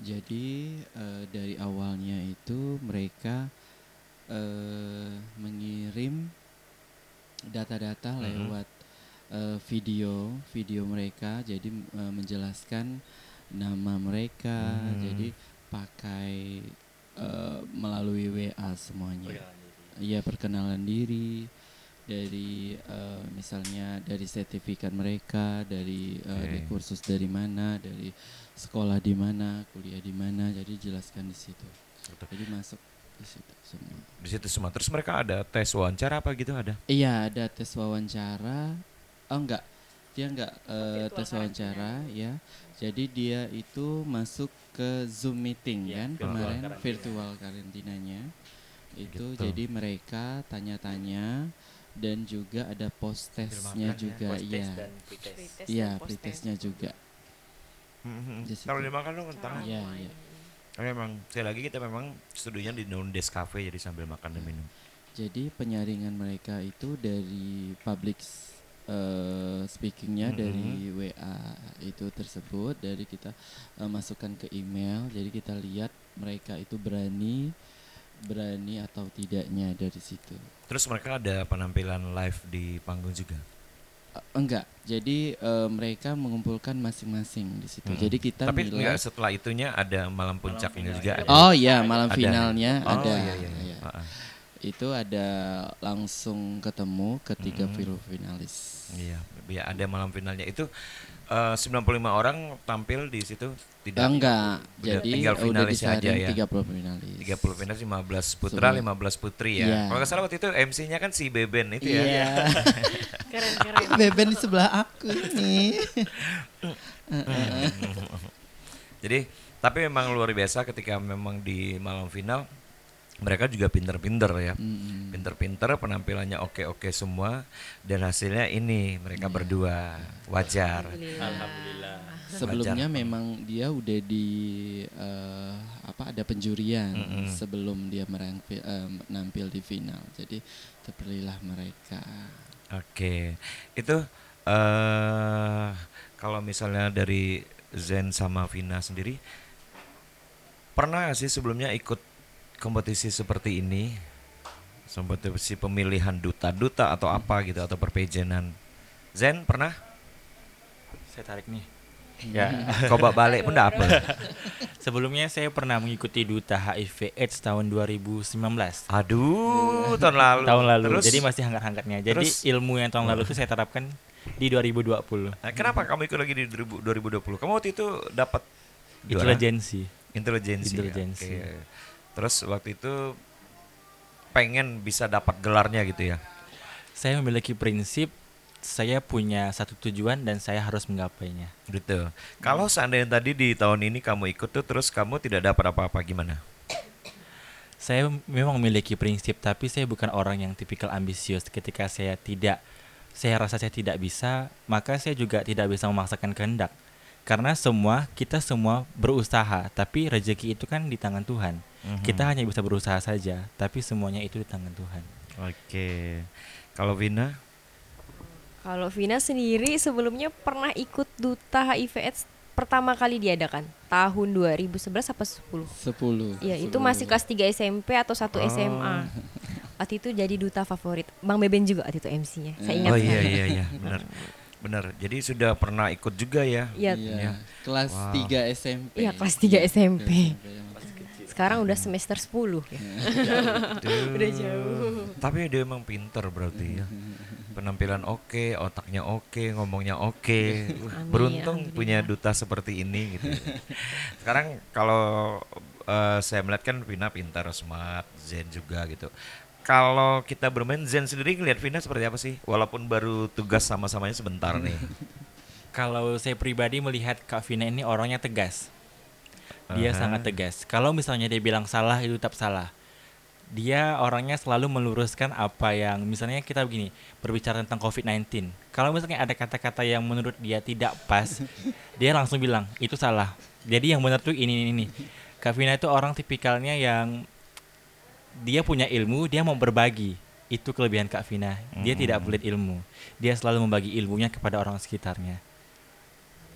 jadi eh, dari awalnya itu mereka eh, mengirim data-data Mhm. lewat eh, video, video mereka, jadi eh, menjelaskan nama mereka, Hmm. jadi pakai eh, melalui WA semuanya. Iya perkenalan diri dari eh, misalnya dari sertifikat mereka, dari eh, di Oke. kursus dari mana, dari sekolah di mana, kuliah di mana, jadi jelaskan di situ. Jadi masuk di situ semua. Di situ semua. Terus mereka ada tes wawancara apa gitu ada? Iya ada tes wawancara. Oh enggak, dia enggak eh, Virtual tes wawancara ya. Jadi dia itu masuk ke Zoom meeting Iya, kan virtual kemarin karantina. virtual karantinanya. Itu Gitu. jadi mereka tanya-tanya dan juga ada post testnya makan ya, juga iya. Iya, pretestnya juga. Kalau dimakan dong kentang. Iya, iya. Tapi memang sekali lagi kita memang studionya di Nondes Cafe jadi sambil makan dan minum. Jadi penyaringan mereka itu dari public eh, speakingnya Mhm. dari WA itu tersebut dari kita eh, masukkan ke email jadi kita lihat mereka itu berani berani atau tidaknya dari situ Terus mereka ada penampilan live di panggung juga. Eh, enggak jadi eh, mereka mengumpulkan masing-masing di situ Mm-mm. jadi kita Tapi nilai enggak setelah itunya ada malam puncaknya final juga ya. ada. oh iya malam Ada. finalnya Oh, ada iya, iya, iya. Ah. itu ada langsung ketemu ketiga film finalis Iya, ya ada malam finalnya itu eh, 95 orang tampil di situ tidak enggak Udah jadi tinggal udah finalisnya aja ya. 30 finalis 30 finalis 15 putra, Semua. 15 putri ya. Iya. Kalau nggak salah waktu itu MC-nya kan si Beben itu ya. Iya. Keren keren. Beben di sebelah aku nih. Jadi tapi memang luar biasa ketika memang di malam final mereka juga pinter-pinter ya. Mm-mm. Pinter-pinter penampilannya oke-oke semua dan hasilnya ini mereka Iya. berdua wajar. Alhamdulillah. Sebelumnya Wajar. memang dia udah di eh, apa ada penjurian Mm-mm. sebelum dia merangpi, eh, menampil di final. Jadi terpilihlah mereka. Oke. Itu eh kalau misalnya dari Zen sama Vina sendiri pernah sih sebelumnya ikut kompetisi seperti ini? Kompetisi pemilihan duta-duta atau apa gitu atau perpejenan. Zen pernah? Saya tarik nih. Ya, Coba balik pun apa. sebelumnya saya pernah mengikuti duta HIV AIDS tahun 2019. Aduh, tahun lalu. Tahun lalu. Terus, Jadi masih hangat-hangatnya. Jadi Terus- ilmu yang tahun lalu itu saya terapkan di 2020. Nah, kenapa kamu ikut lagi di 2000 2020? Kamu waktu itu dapat? Intelijensi. Intelijensi. ya, Intelijensi. Terus waktu itu pengen bisa dapat gelarnya gitu ya. Saya memiliki prinsip saya punya satu tujuan dan saya harus menggapainya. Gitu. Kalau seandainya tadi di tahun ini kamu ikut tuh terus kamu tidak dapat apa-apa gimana? Saya memang memiliki prinsip tapi saya bukan orang yang tipikal ambisius. Ketika saya tidak saya rasa saya tidak bisa, maka saya juga tidak bisa memaksakan kehendak. Karena semua kita semua berusaha, tapi rezeki itu kan di tangan Tuhan. Mhm. Kita hanya bisa berusaha saja, tapi semuanya itu di tangan Tuhan. Oke. Kalau Vina? Kalau Vina sendiri sebelumnya pernah ikut duta HIV AIDS pertama kali diadakan tahun 2011 apa 10? 10. Iya, itu masih kelas 3 SMP atau 1 SMA. Waktu itu jadi duta favorit. Bang Beben juga waktu itu MC-nya. Saya ingat. Oh iya iya iya, benar. Benar. Jadi sudah perndah ikut juga ya. Iya, Iya. Kelas Wow. 3 SMP. Iya, kelas 3 SMP. kecil. Sekarang udah semester 10 ya. Aduh. Udah jauh. Tapi dia emang pinter berarti ya. Penampilan oke, otaknya oke, ngomongnya oke. Amin, Beruntung punya duta seperti ini gitu. Sekarang kalau eh, saya melihat kan Vina pintar, smart, Zen juga gitu. Kalau kita bermain Zen sendiri ngeliat Vina seperti apa sih? Walaupun baru tugas sama-samanya sebentar nih. Kalau saya pribadi melihat Kak Vina ini orangnya tegas. Dia Aha. sangat tegas. Kalau misalnya dia bilang salah itu tetap salah. Dia orangnya selalu meluruskan apa yang misalnya kita begini berbicara tentang COVID-19. Kalau misalnya ada kata-kata yang menurut dia tidak pas, dia langsung bilang itu salah. Jadi yang benar tuh ini ini ini. Kak Vina itu orang tipikalnya yang dia punya ilmu, dia mau berbagi. Itu kelebihan Kak Vina. Dia tidak Hmm. pelit ilmu. Dia selalu membagi ilmunya kepada orang sekitarnya.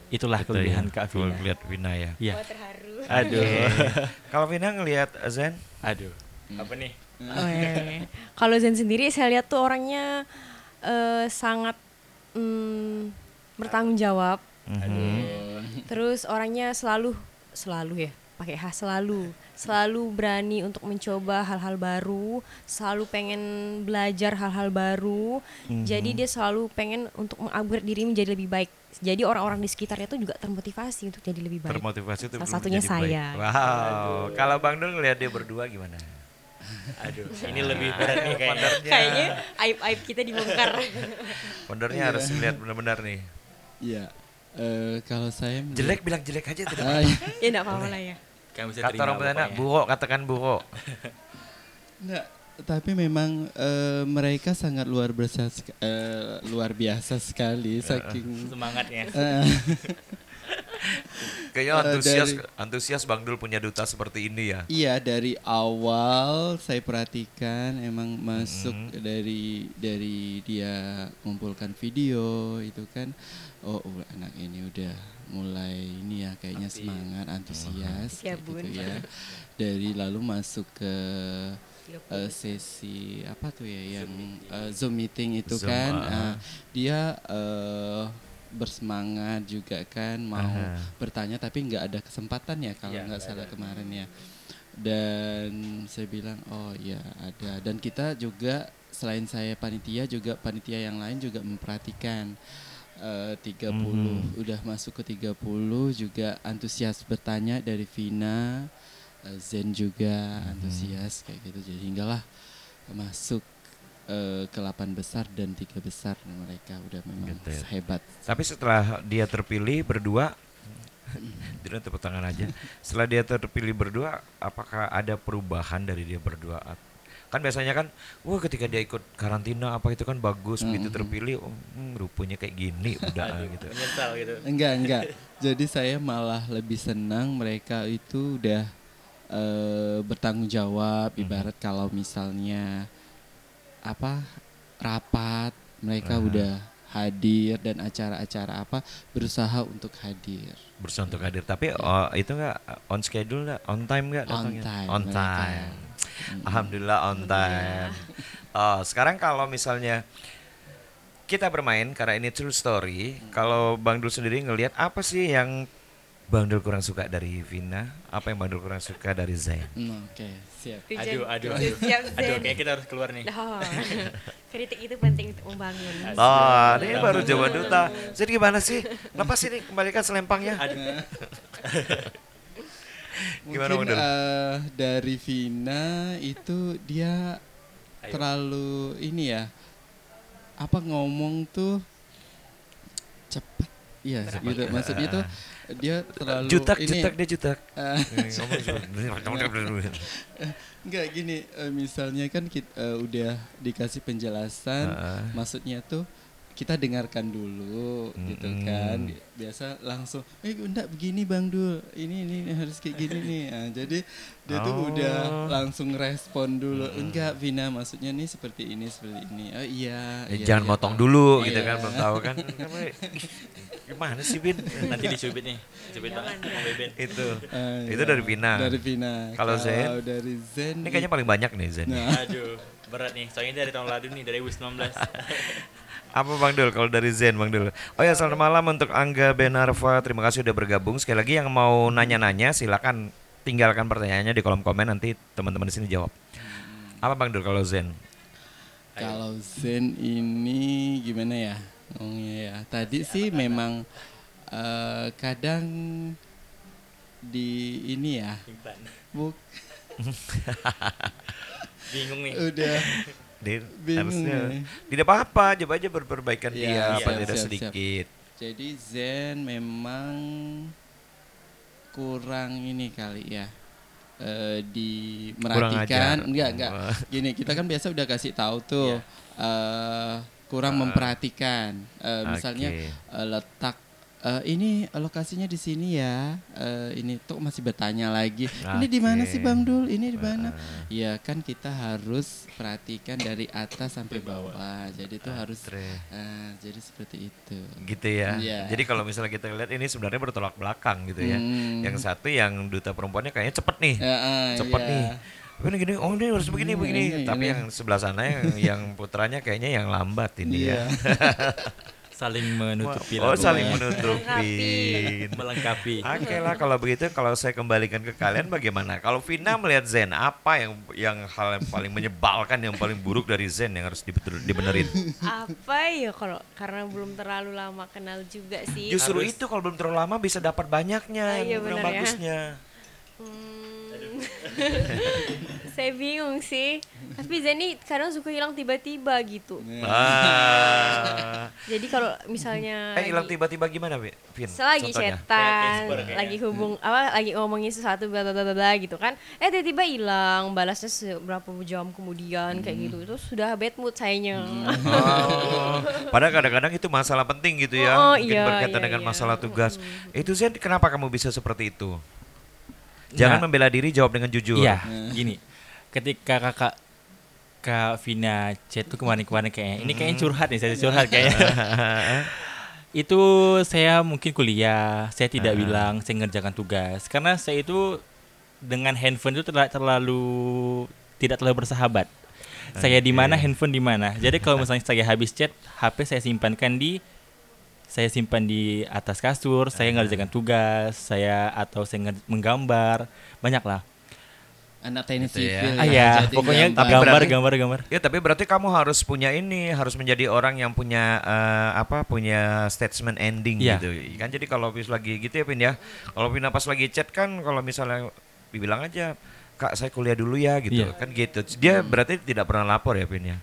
Itulah Gitu kelebihan ya, Kak Vina. lihat Vina ya. Iya. terharu. Aduh. Kalau Vina ngelihat Zen, Aduh. Apa nih? Oh, iya. Kalau Zen sendiri saya lihat tuh orangnya eh, sangat mm, bertanggung jawab. mhm. Terus orangnya selalu selalu ya, pakai H selalu. Selalu berani untuk mencoba hal-hal baru, selalu pengen belajar hal-hal baru. Jadi dia selalu pengen untuk mengupgrade diri menjadi lebih baik. Jadi orang-orang di sekitarnya tuh juga termotivasi untuk jadi lebih baik. termotivasi tuh Salah satunya jadi baik. saya. Wow. Kalau Bang Dul ngelihat dia berdua gimana? Aduh. Ini lebih berat nih kayaknya. Kayaknya aib-aib kita dibongkar. Pondernya harus lihat benar-benar nih. Iya. Eh, kalau saya melihat- Jelek bilang jelek aja tidak iya. ya enggak apa-apa lah ya. Kamu bisa Kata terima orang pokoknya. buruk katakan buruk. Enggak, tapi memang eh, mereka sangat luar biasa sek- eh, luar biasa sekali saking Semangatnya. eh, Kayaknya antusias dari- antusias Bang Dul punya duta seperti ini ya. Iya dari awal saya perhatikan emang masuk Mhm. dari dari dia mengumpulkan video itu kan oh, oh, anak ini udah mulai ini ya kayaknya Aktif. semangat antusias kayak Bun. gitu ya dari lalu masuk ke eh, sesi apa tuh ya yang eh, zoom meeting itu Zoom, kan ah, dia eh, bersemangat juga kan mau Aha. bertanya tapi nggak ada kesempatan ya kalau Iya, nggak nggak salah ada. kemarin ya. Dan saya bilang oh ya ada. Dan kita juga selain saya panitia juga panitia yang lain juga memperhatikan. Eh, 30 Mhm. udah masuk ke 30 juga antusias bertanya dari Vina Zen juga Mhm. antusias kayak gitu jadi hinggalah masuk eh, ke 8 besar dan tiga besar mereka udah memang Gitu ya. hebat Tapi setelah dia terpilih berdua Tidak tepuk tangan aja. Setelah dia terpilih berdua, apakah ada perubahan dari dia berdua? Kan biasanya kan, wah ketika dia ikut karantina apa itu kan bagus, begitu Mm-mm. terpilih, oh, hmm, rupanya kayak gini udah gitu. Menyesal gitu. Enggak, enggak. Jadi saya malah lebih senang mereka itu udah eh, bertanggung jawab. Mhm. Ibarat kalau misalnya apa rapat, mereka Aha. udah hadir dan acara-acara apa berusaha untuk hadir. Berusaha untuk hadir. Tapi oh, itu enggak on schedule enggak? On time enggak On datangnya? time On mereka. time. Mm. Alhamdulillah on time. Oh, sekarang kalau misalnya kita bermain karena ini true story, kalau Bang Dul sendiri ngelihat apa sih yang Bang Dul kurang suka dari Vina? Apa yang Bang Dul kurang suka dari Zain? Hmm, Oke, siap. Aduh, aduh, aduh. siap, Aduh, Zen. kayak kita harus keluar nih. Oh, kritik itu penting untuk membangun. Oh, ini baru jawaban duta. Jadi gimana sih? Lepas ini kembalikan selempangnya. Gimana, Mungkin Bang Dul? eh, dari Vina itu dia Ayo. terlalu ini ya apa ngomong tuh cepat iya gitu maksudnya tuh dia terlalu Jutak, ini jutak dia jutak. eh, ngomong enggak gini eh, misalnya kan kita udah dikasih penjelasan Heeh. maksudnya tuh kita dengarkan dulu gitu kan biasa langsung eh enggak begini bang Dul ini ini harus kayak gini nih Nah, jadi dia tuh Oh. udah langsung respon dulu enggak Vina maksudnya nih seperti ini seperti ini oh iya, Eh, iya Jangan iya, motong Pak." dulu gitu Iya. kan belum tahu kan. Gimana sih Bin? Nanti dicubit nih, cubit banget Bang Beben. itu. Ah, Itu iya. dari Vina. dari Vina Kalau Zen? dari Zen Ini kayaknya paling banyak nih Zen. Nah. Aduh, berat nih. Soalnya dari tahun lalu nih, dari 2019. Apa Bang Dul kalau dari Zen Bang Dul? Oh ya selamat malam untuk Angga Benarva. Terima kasih udah bergabung. Sekali lagi yang mau nanya-nanya silakan tinggalkan pertanyaannya di kolom komen nanti teman-teman di sini jawab. Apa Bang Dul kalau Zen? Kalau Zen ini gimana ya ngomongnya ya? Tadi sih memang eh, kadang di ini ya, buk Bingung nih. udah Bingung harusnya nih. tidak apa-apa, coba aja berperbaikan Iya, dia apa siap, tidak siap, sedikit. jadi Zen memang kurang ini kali ya. eh, di merhatikan enggak enggak gini kita kan biasa udah kasih tahu tuh eh, kurang memperhatikan Eh, misalnya Oke. eh, letak eh, ini lokasinya di sini ya. Eh, ini tuh masih bertanya lagi. Ini di mana sih. Bang Dul? Ini di mana? Ya kan kita harus perhatikan dari atas sampai bawah. Jadi itu harus eh, jadi seperti itu. gitu ya. Iya. Jadi kalau misalnya kita lihat ini sebenarnya bertolak belakang gitu ya. Hmm. Yang satu yang duta perempuannya kayaknya cepet nih. Ya, ah, cepet iya. nih. Ini gini, oh ini harus begini Hmm, begini. ini, Tapi ini. yang sebelah sana yang, yang putranya kayaknya yang lambat ini Iya. ya. Saling menutupi Oh saling menutupi. melengkapi. Oke lah kalau begitu kalau saya kembalikan ke kalian bagaimana? Kalau Vina melihat Zen apa yang yang hal yang paling menyebalkan yang paling buruk dari Zen yang harus dibetul- dibenerin? Apa ya kalau karena belum terlalu lama kenal juga sih. Justru Harus- itu kalau belum terlalu lama bisa dapat banyaknya Ah, iya yang ya. bagusnya. Hmm, saya bingung sih. Tapi Zeni kadang suka hilang tiba-tiba gitu. Ah. Jadi kalau misalnya Eh hilang lagi- tiba-tiba gimana, Vin? Casper kayaknya. lagi hubung apa lagi ngomongin sesuatu bla bla bla gitu kan. Eh tiba-tiba hilang, balasnya seberapa jam kemudian kayak gitu. Itu sudah bad mood sayanya. Oh, padahal kadang-kadang itu masalah penting gitu ya, Oh, mungkin iya, berkaitan iya, dengan iya. masalah tugas. Itu Zen, kenapa kamu bisa seperti itu? Jangan Nah. membela diri, jawab dengan jujur. Iya, gini. Ketika kakak Kak Vina chat tuh kemarin-kemarin kayaknya ini kayaknya curhat nih, saya curhat kayaknya. itu saya mungkin kuliah, saya tidak bilang saya ngerjakan tugas karena saya itu dengan handphone itu terla- terlalu tidak terlalu bersahabat. Saya di mana, handphone di mana. Jadi kalau misalnya saya habis chat, HP saya simpankan di saya simpan di atas kasur, saya ngerjakan tugas, saya atau saya menggambar, banyak lah. Anak teknik Gitu ya. sipil. Ah yang ya, pokoknya gambar. Tapi gambar, berarti- gambar, gambar. Ya tapi berarti kamu harus punya ini, harus menjadi orang yang punya eh, apa? Punya statement ending Iya. gitu. Kan jadi kalau bis lagi gitu ya Pin ya. Kalau Pina pas lagi chat kan kalau misalnya bilang aja Kak saya kuliah dulu ya gitu. Iya. Kan gitu. Dia berarti tidak pernah lapor ya Pin ya.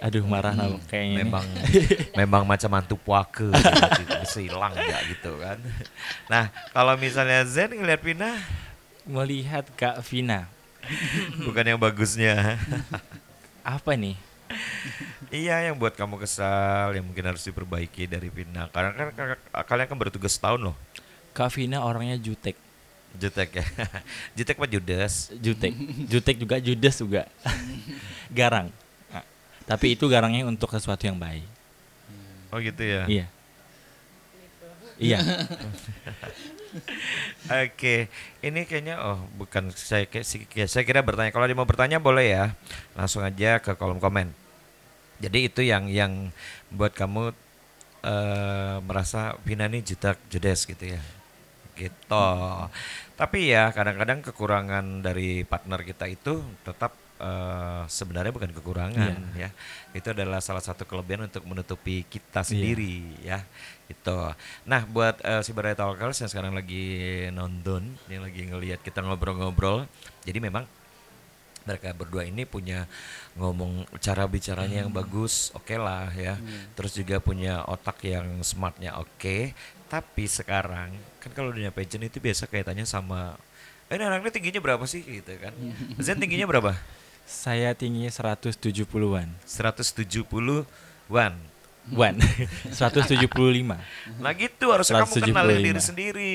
Aduh marah nah, kayaknya. memang memang macam mantu puake gitu, bisa hilang ya gitu kan. Nah, kalau misalnya Zen ngeliat Pina Melihat Kak Vina, bukan yang bagusnya. apa nih? iya, yang buat kamu kesal, yang mungkin harus diperbaiki dari Pina. Karena kan kakak- kalian kan bertugas setahun loh. Kak Vina orangnya jutek, Jutek ya. Jutek apa Judas? jutek, jutek juga judes juga, garang. Tapi itu garangnya untuk sesuatu yang baik. Oh gitu ya. Iya. Iya. Oke, ini kayaknya oh bukan saya kayak- saya kira bertanya. Kalau dia mau bertanya boleh ya, langsung aja ke kolom komen. Jadi itu yang yang buat kamu eh, merasa Vina ini judak judes gitu ya, gitu. Tapi ya kadang-kadang kekurangan dari partner kita itu tetap eh, sebenarnya bukan kekurangan ya. Itu adalah salah satu kelebihan untuk menutupi kita sendiri ya. Itu. Nah, buat eh, si Baraya Talkers yang sekarang lagi nonton, yang lagi ngelihat kita ngobrol-ngobrol. Jadi memang mereka berdua ini punya ngomong cara bicaranya yang bagus, oke lah ya. Terus juga punya otak yang smartnya oke. Tapi sekarang kan kalau dunia pageant itu biasa kaitannya sama eh ini anaknya tingginya berapa sih gitu kan. Zen tingginya berapa? Saya tinggi 170-an. 170-an. Bukan. 175. Nah gitu harusnya kamu kenalin 175. diri sendiri.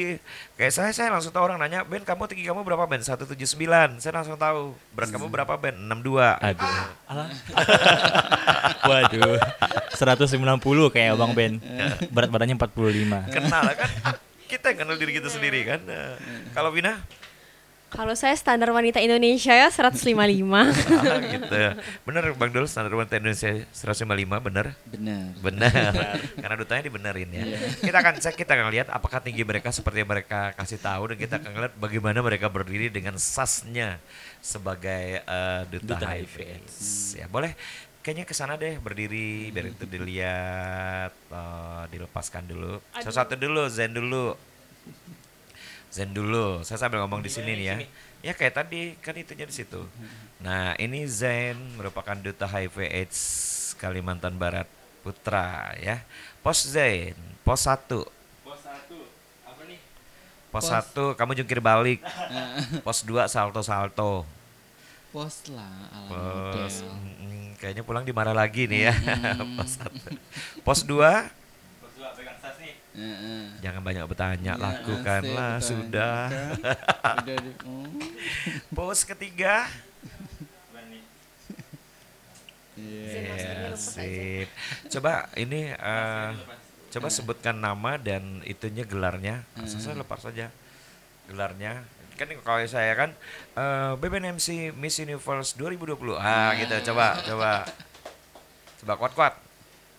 Kayak saya saya langsung tahu orang nanya, "Ben, kamu tinggi kamu berapa, Ben?" 179. Saya langsung tahu. Berat kamu berapa, Ben? 62. Aduh. Alah. Waduh. 190 kayak Bang Ben. Berat badannya 45. Kenal kan? Kita yang kenal diri kita sendiri kan. Kalau Vina? Kalau saya standar wanita Indonesia ya 155. Ah, gitu. Bener Bang Dul, standar wanita Indonesia 155, bener? Benar. Benar. Karena dutanya dibenerin ya. Kita akan cek, kita akan lihat apakah tinggi mereka seperti yang mereka kasih tahu dan kita akan lihat bagaimana mereka berdiri dengan sasnya sebagai eh, duta, Duta HIV. AIDS. Ya boleh. Kayaknya ke sana deh berdiri biar itu dilihat, eh, dilepaskan dulu. Satu-satu dulu, Zen dulu. Zen dulu. Saya sambil ngomong di sini nih ya. Ya kayak tadi kan itunya di situ. Nah, ini Zen merupakan duta HIV AIDS Kalimantan Barat Putra ya. Pos Zen, pos 1. Pos 1. Apa nih? Pos Pos. 1 kamu jungkir balik. Pos 2 salto-salto. Pos lah ala Pos model. mm, kayaknya pulang dimarah lagi nih ya. pos 1. Pos 2 Pos 2 pegang Heeh. jangan banyak bertanya, Ya, lakukanlah asik, sudah. bertanya. Udah di- oh. Pos ketiga Berani. Iya. Ya, sip. Coba ini eh, coba sebutkan nama dan itunya gelarnya. Langsung saya lepas saja gelarnya. Kan kalau saya kan eh BBNMC Miss Universe 2020. Ah, gitu. Coba, coba. Coba kuat-kuat.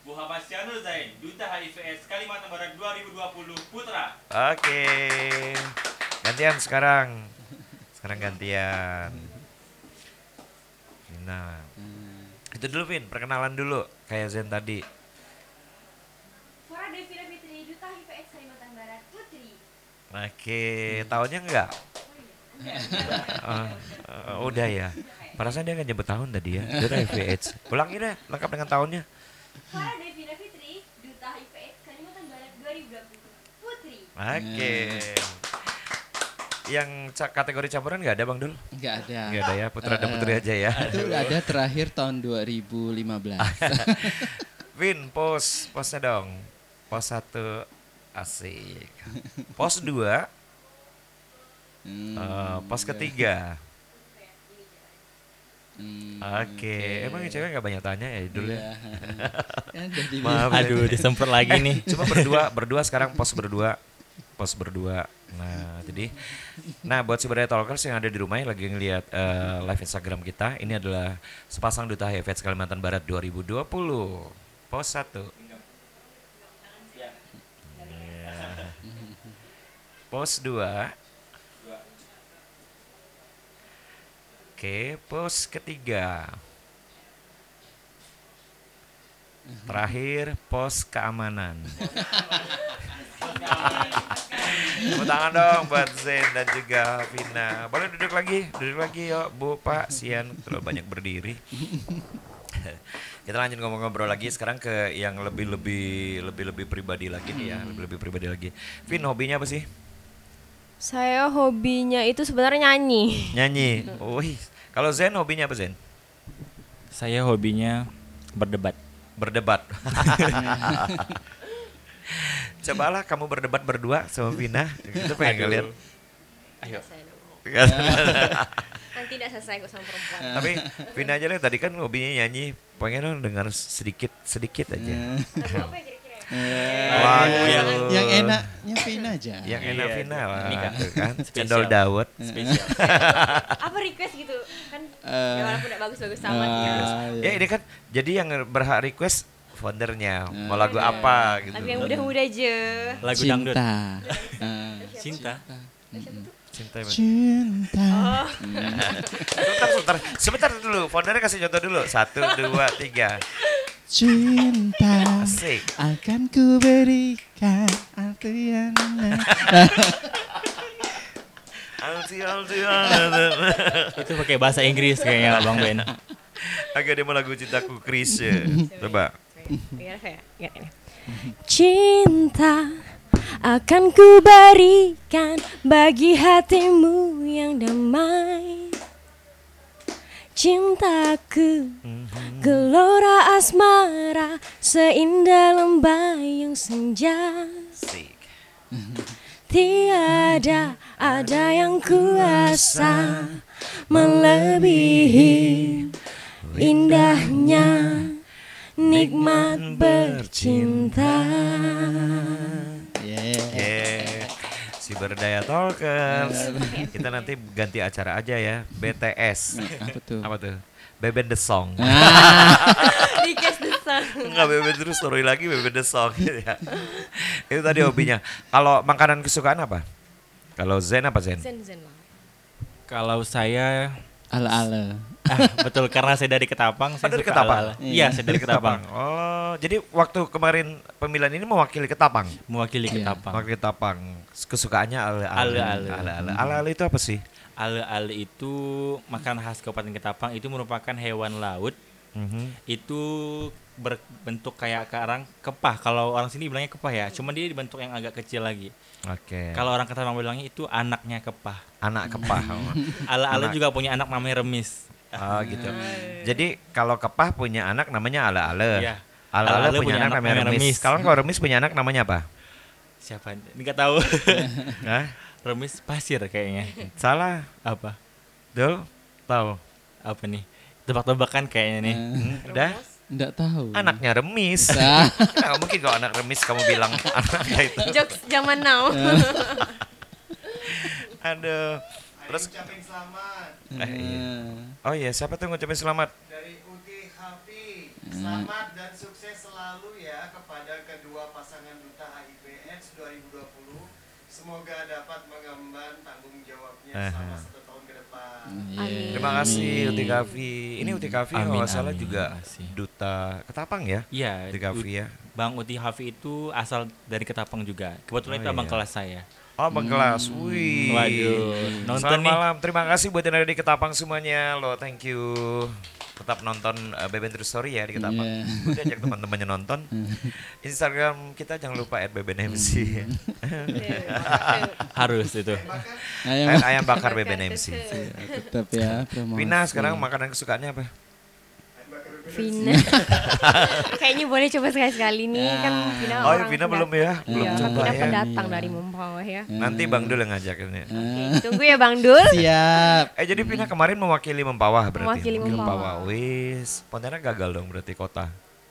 Muhammad Zain, Duta HIV AIDS Kalimantan Barat 2020 Putra. Oke. Gantian sekarang. Sekarang gantian. Nah, Hmm. itu dulu Vin, perkenalan dulu kayak Zen tadi. Farah Devina Fitri, Duta HIV AIDS Kalimantan Barat Putri. Oke, tahunnya enggak? Eh, eh, udah ya. Perasaan dia nggak nyebut tahun tadi ya. Dia HIV AIDS. Ulangi deh, lengkap dengan tahunnya. Farah Devina Fitri, Duta HIV Kalimantan Barat 2020 Putri. Oke. Yang ca- kategori campuran nggak ada Bang Dul? Nggak ada. Nggak ada ya, putra dan Eh, putri aja ya. Itu ada terakhir tahun 2015. Vin, pos, posnya dong. Pos satu asik. Pos dua, Hmm, eh, pos ketiga. Hmm, Oke, emang yang cewek nggak banyak tanya ya dulu ya? Iya. Udah dibilang. Maaf ya. Aduh, disemprot lagi nih. Cuma berdua, berdua sekarang pos berdua, pos berdua. Nah, jadi, nah buat si Berdaya Talkers yang ada di rumah yang lagi ngeliat eh, live Instagram kita, ini adalah sepasang duta AIDS Kalimantan Barat 2020, pos satu. Iya. Pos dua. Oke, pos ketiga. Terakhir pos keamanan. Tepuk tangan dong buat Zen dan juga Vina. Boleh duduk lagi, duduk lagi yuk Bu, Pak, Sian. Terlalu banyak berdiri. Kita lanjut ngobrol-ngobrol lagi sekarang ke yang lebih-lebih lebih-lebih pribadi lagi nih ya, lebih-lebih pribadi lagi. Vin, hobinya apa sih? Saya hobinya itu sebenarnya nyanyi. Nyanyi. Wih, kalau Zen hobinya apa Zen? Saya hobinya berdebat. Berdebat. Cobalah kamu berdebat berdua sama Vina. Kita pengen Aduh. ngeliat. Ayo. Nanti tidak selesai kok sama perempuan. Tapi Vina aja lah tadi kan hobinya nyanyi. Pengen dong dengar sedikit sedikit aja. Lagu apa ya ya? Eh, Lagu yang, yang- yang enaknya Vin aja. Yang enak Iya, Vina lah. ini kan kan. Cendol dawet. Spesial. Apa request gitu? Kan Eh. ya walaupun tidak bagus-bagus sama Ah, gitu. Ya iya. ini kan jadi yang berhak request foundernya mau Eh. lagu apa gitu. Lagu yang mudah-mudah aja. Lagu dangdut. Cinta. Eh, Cinta. Cinta. Mas. Cinta. Oh, Sebentar, sebentar, sebentar dulu. Foundernya kasih contoh dulu. Satu, dua, tiga. Cinta Asik. akan ku berikan arti yang. Itu pakai bahasa Inggris kayaknya Bang Ben. Agak dia mau lagu cintaku Chris ya. Coba. Ini. Cinta akan ku berikan bagi hatimu yang damai. Cintaku Gelora asmara seindah lembayung senja. Tiada ada yang kuasa melebihi indahnya nikmat bercinta. Yeah. Yeah. Si berdaya talkers. Kita nanti ganti acara aja ya. BTS. Apa tuh? Apa tuh? Beben the Song. Dikes desang. Enggak Beben terus story lagi Beben the Song gitu ya. Itu tadi hobinya. Kalau makanan kesukaan apa? Kalau Zen apa Zen? Zen zen lah. Kalau saya Ala-ala. Ah, betul karena saya dari Ketapang, saya dari Ketapang? ala-ala. Iya, saya dari Ketapang. Oh, jadi waktu kemarin pemilihan ini mewakili Ketapang. Mewakili Iya. Ketapang. Mewakili Ketapang. Kesukaannya ale-ale. Ale-ale. Ale-ale. Itu apa sih? Ale-ale itu makanan khas Kabupaten Ketapang itu merupakan hewan laut Mhm. itu berbentuk kayak karang kepah. Kalau orang sini bilangnya kepah ya, cuma dia dibentuk yang agak kecil lagi. Oke. Kalau orang Ketapang bilangnya itu anaknya kepah. anak kepah. Ale-ale Anak. juga punya anak namanya Remis. Oh gitu. Jadi kalau kepah punya anak namanya ale-ale. Iya. Ale-ale Ale-ale punya, anak, namanya remis. remis. Kalau kalau remis punya anak namanya apa? Siapa? Ini nggak tahu. Hah? Remis pasir kayaknya. Salah. Apa? Dul? Tahu? Apa nih? Tebak-tebakan kayaknya nih. Hmm, udah? Enggak tahu. Anaknya remis. Ah. Nggak mungkin kalau anak remis kamu bilang anaknya itu. Jokes zaman now. Aduh. Terus ucapin selamat eh, iya. Ah. Oh iya, siapa tuh ngucapin selamat? dari Uti Hafi. Selamat dan sukses selalu ya kepada kedua pasangan duta HIV AIDS 2020. Semoga dapat mengemban tanggung jawabnya Aha. selama satu tahun ke depan. Yeah. Terima kasih Uti Kavi. Ini Uti Kavi kalau Amin, nggak salah amin. juga kasih. duta Ketapang ya? Iya, Uti Kavi ya. Bang Uti Hafi itu asal dari Ketapang juga. Kebetulan Oh, itu abang iya. kelas saya. Oh, Bang Kelas. Wih. Waduh, nonton Selamat nih. malam. Terima kasih buat yang ada di Ketapang semuanya. Lo, thank you. Tetap nonton uh, Beben True Story ya di Ketapang. Iya. Udah ajak teman-temannya nonton. Instagram kita jangan lupa @bebenmc. Harus itu. Ayam At ayam bakar BBNMC. tetap ya. Vina sekarang makanan kesukaannya apa? Vina. Kayaknya boleh coba sekali-sekali nih kan Vina Oh, orang Vina belum ya? Belum Iya, coba Vina ya. pendatang Iya. dari Mempawah ya. Nanti Bang Dul yang ngajak ini. Oke, tunggu ya Bang Dul. Siap. Eh jadi Vina kemarin mewakili Mempawah berarti. Mewakili Mempawah. Wis, Pontianak gagal dong berarti kota.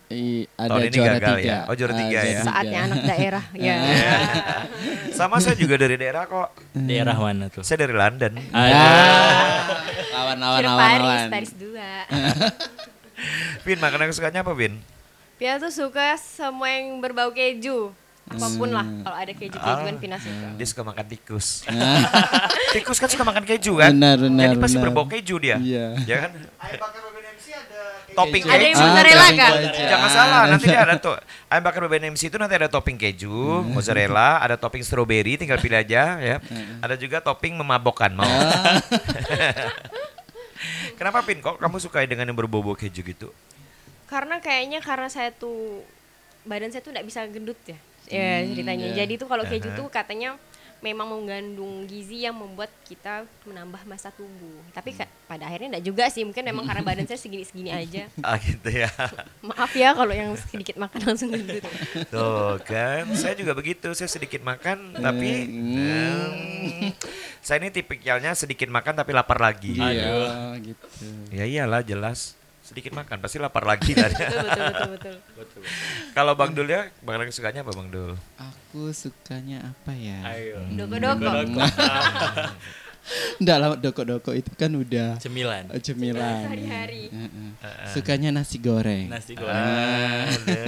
I, ada Tahun ini juara gagal tiga. ya? Oh, juara tiga ya? Saatnya anak daerah. Ya. Sama saya juga dari daerah kok. Daerah mana tuh? Saya dari London. Ah, lawan lawan Sudah lawan Paris, lawan. Paris 2. Vin, makanan kesukaannya apa, Vin? Pia tuh suka semua yang berbau keju. Apa pun lah, Hmm. kalau ada keju-kejuan Ah. Vina suka. Dia suka makan tikus. tikus kan suka makan keju kan? Benar, benar, Jadi pasti benar. berbau keju dia. Iya. Ya kan? Ayam bakar BBNMC ada keju. Topping Ada yang keju. mozzarella topping kah? keju. Jangan salah, nanti dia ada tuh ayam bakar BBNMC itu nanti ada topping keju, mozzarella, ada topping strawberry, tinggal pilih aja ya. Ada juga topping memabokkan mau. Kenapa Pin kok kamu suka dengan yang berbau keju gitu? Karena kayaknya karena saya tuh badan saya tuh nggak bisa gendut ya. Ya ceritanya. iya. Jadi tuh kalau keju Aha. tuh katanya memang mengandung gizi yang membuat kita menambah masa tubuh. Tapi ka- pada akhirnya enggak juga sih. Mungkin memang karena badan saya segini-segini aja. Ah gitu ya. Maaf ya kalau yang sedikit makan langsung gendut. Tuh kan, saya juga begitu. Saya sedikit makan tapi em, saya ini tipikalnya sedikit makan tapi lapar lagi. Iya, gitu. Ya iyalah jelas. Sedikit makan pasti lapar lagi kan. betul betul betul betul. Kalau Bang Dul ya, makanan kesukaannya apa Bang Dul? Aku sukanya apa ya? Ayo. Doko-doko. Enggak lah, doko-doko itu kan udah Cemilan. eh, cemilan. Sehari-hari. Heeh. Sukanya nasi goreng. Nasi goreng. Ah, udah.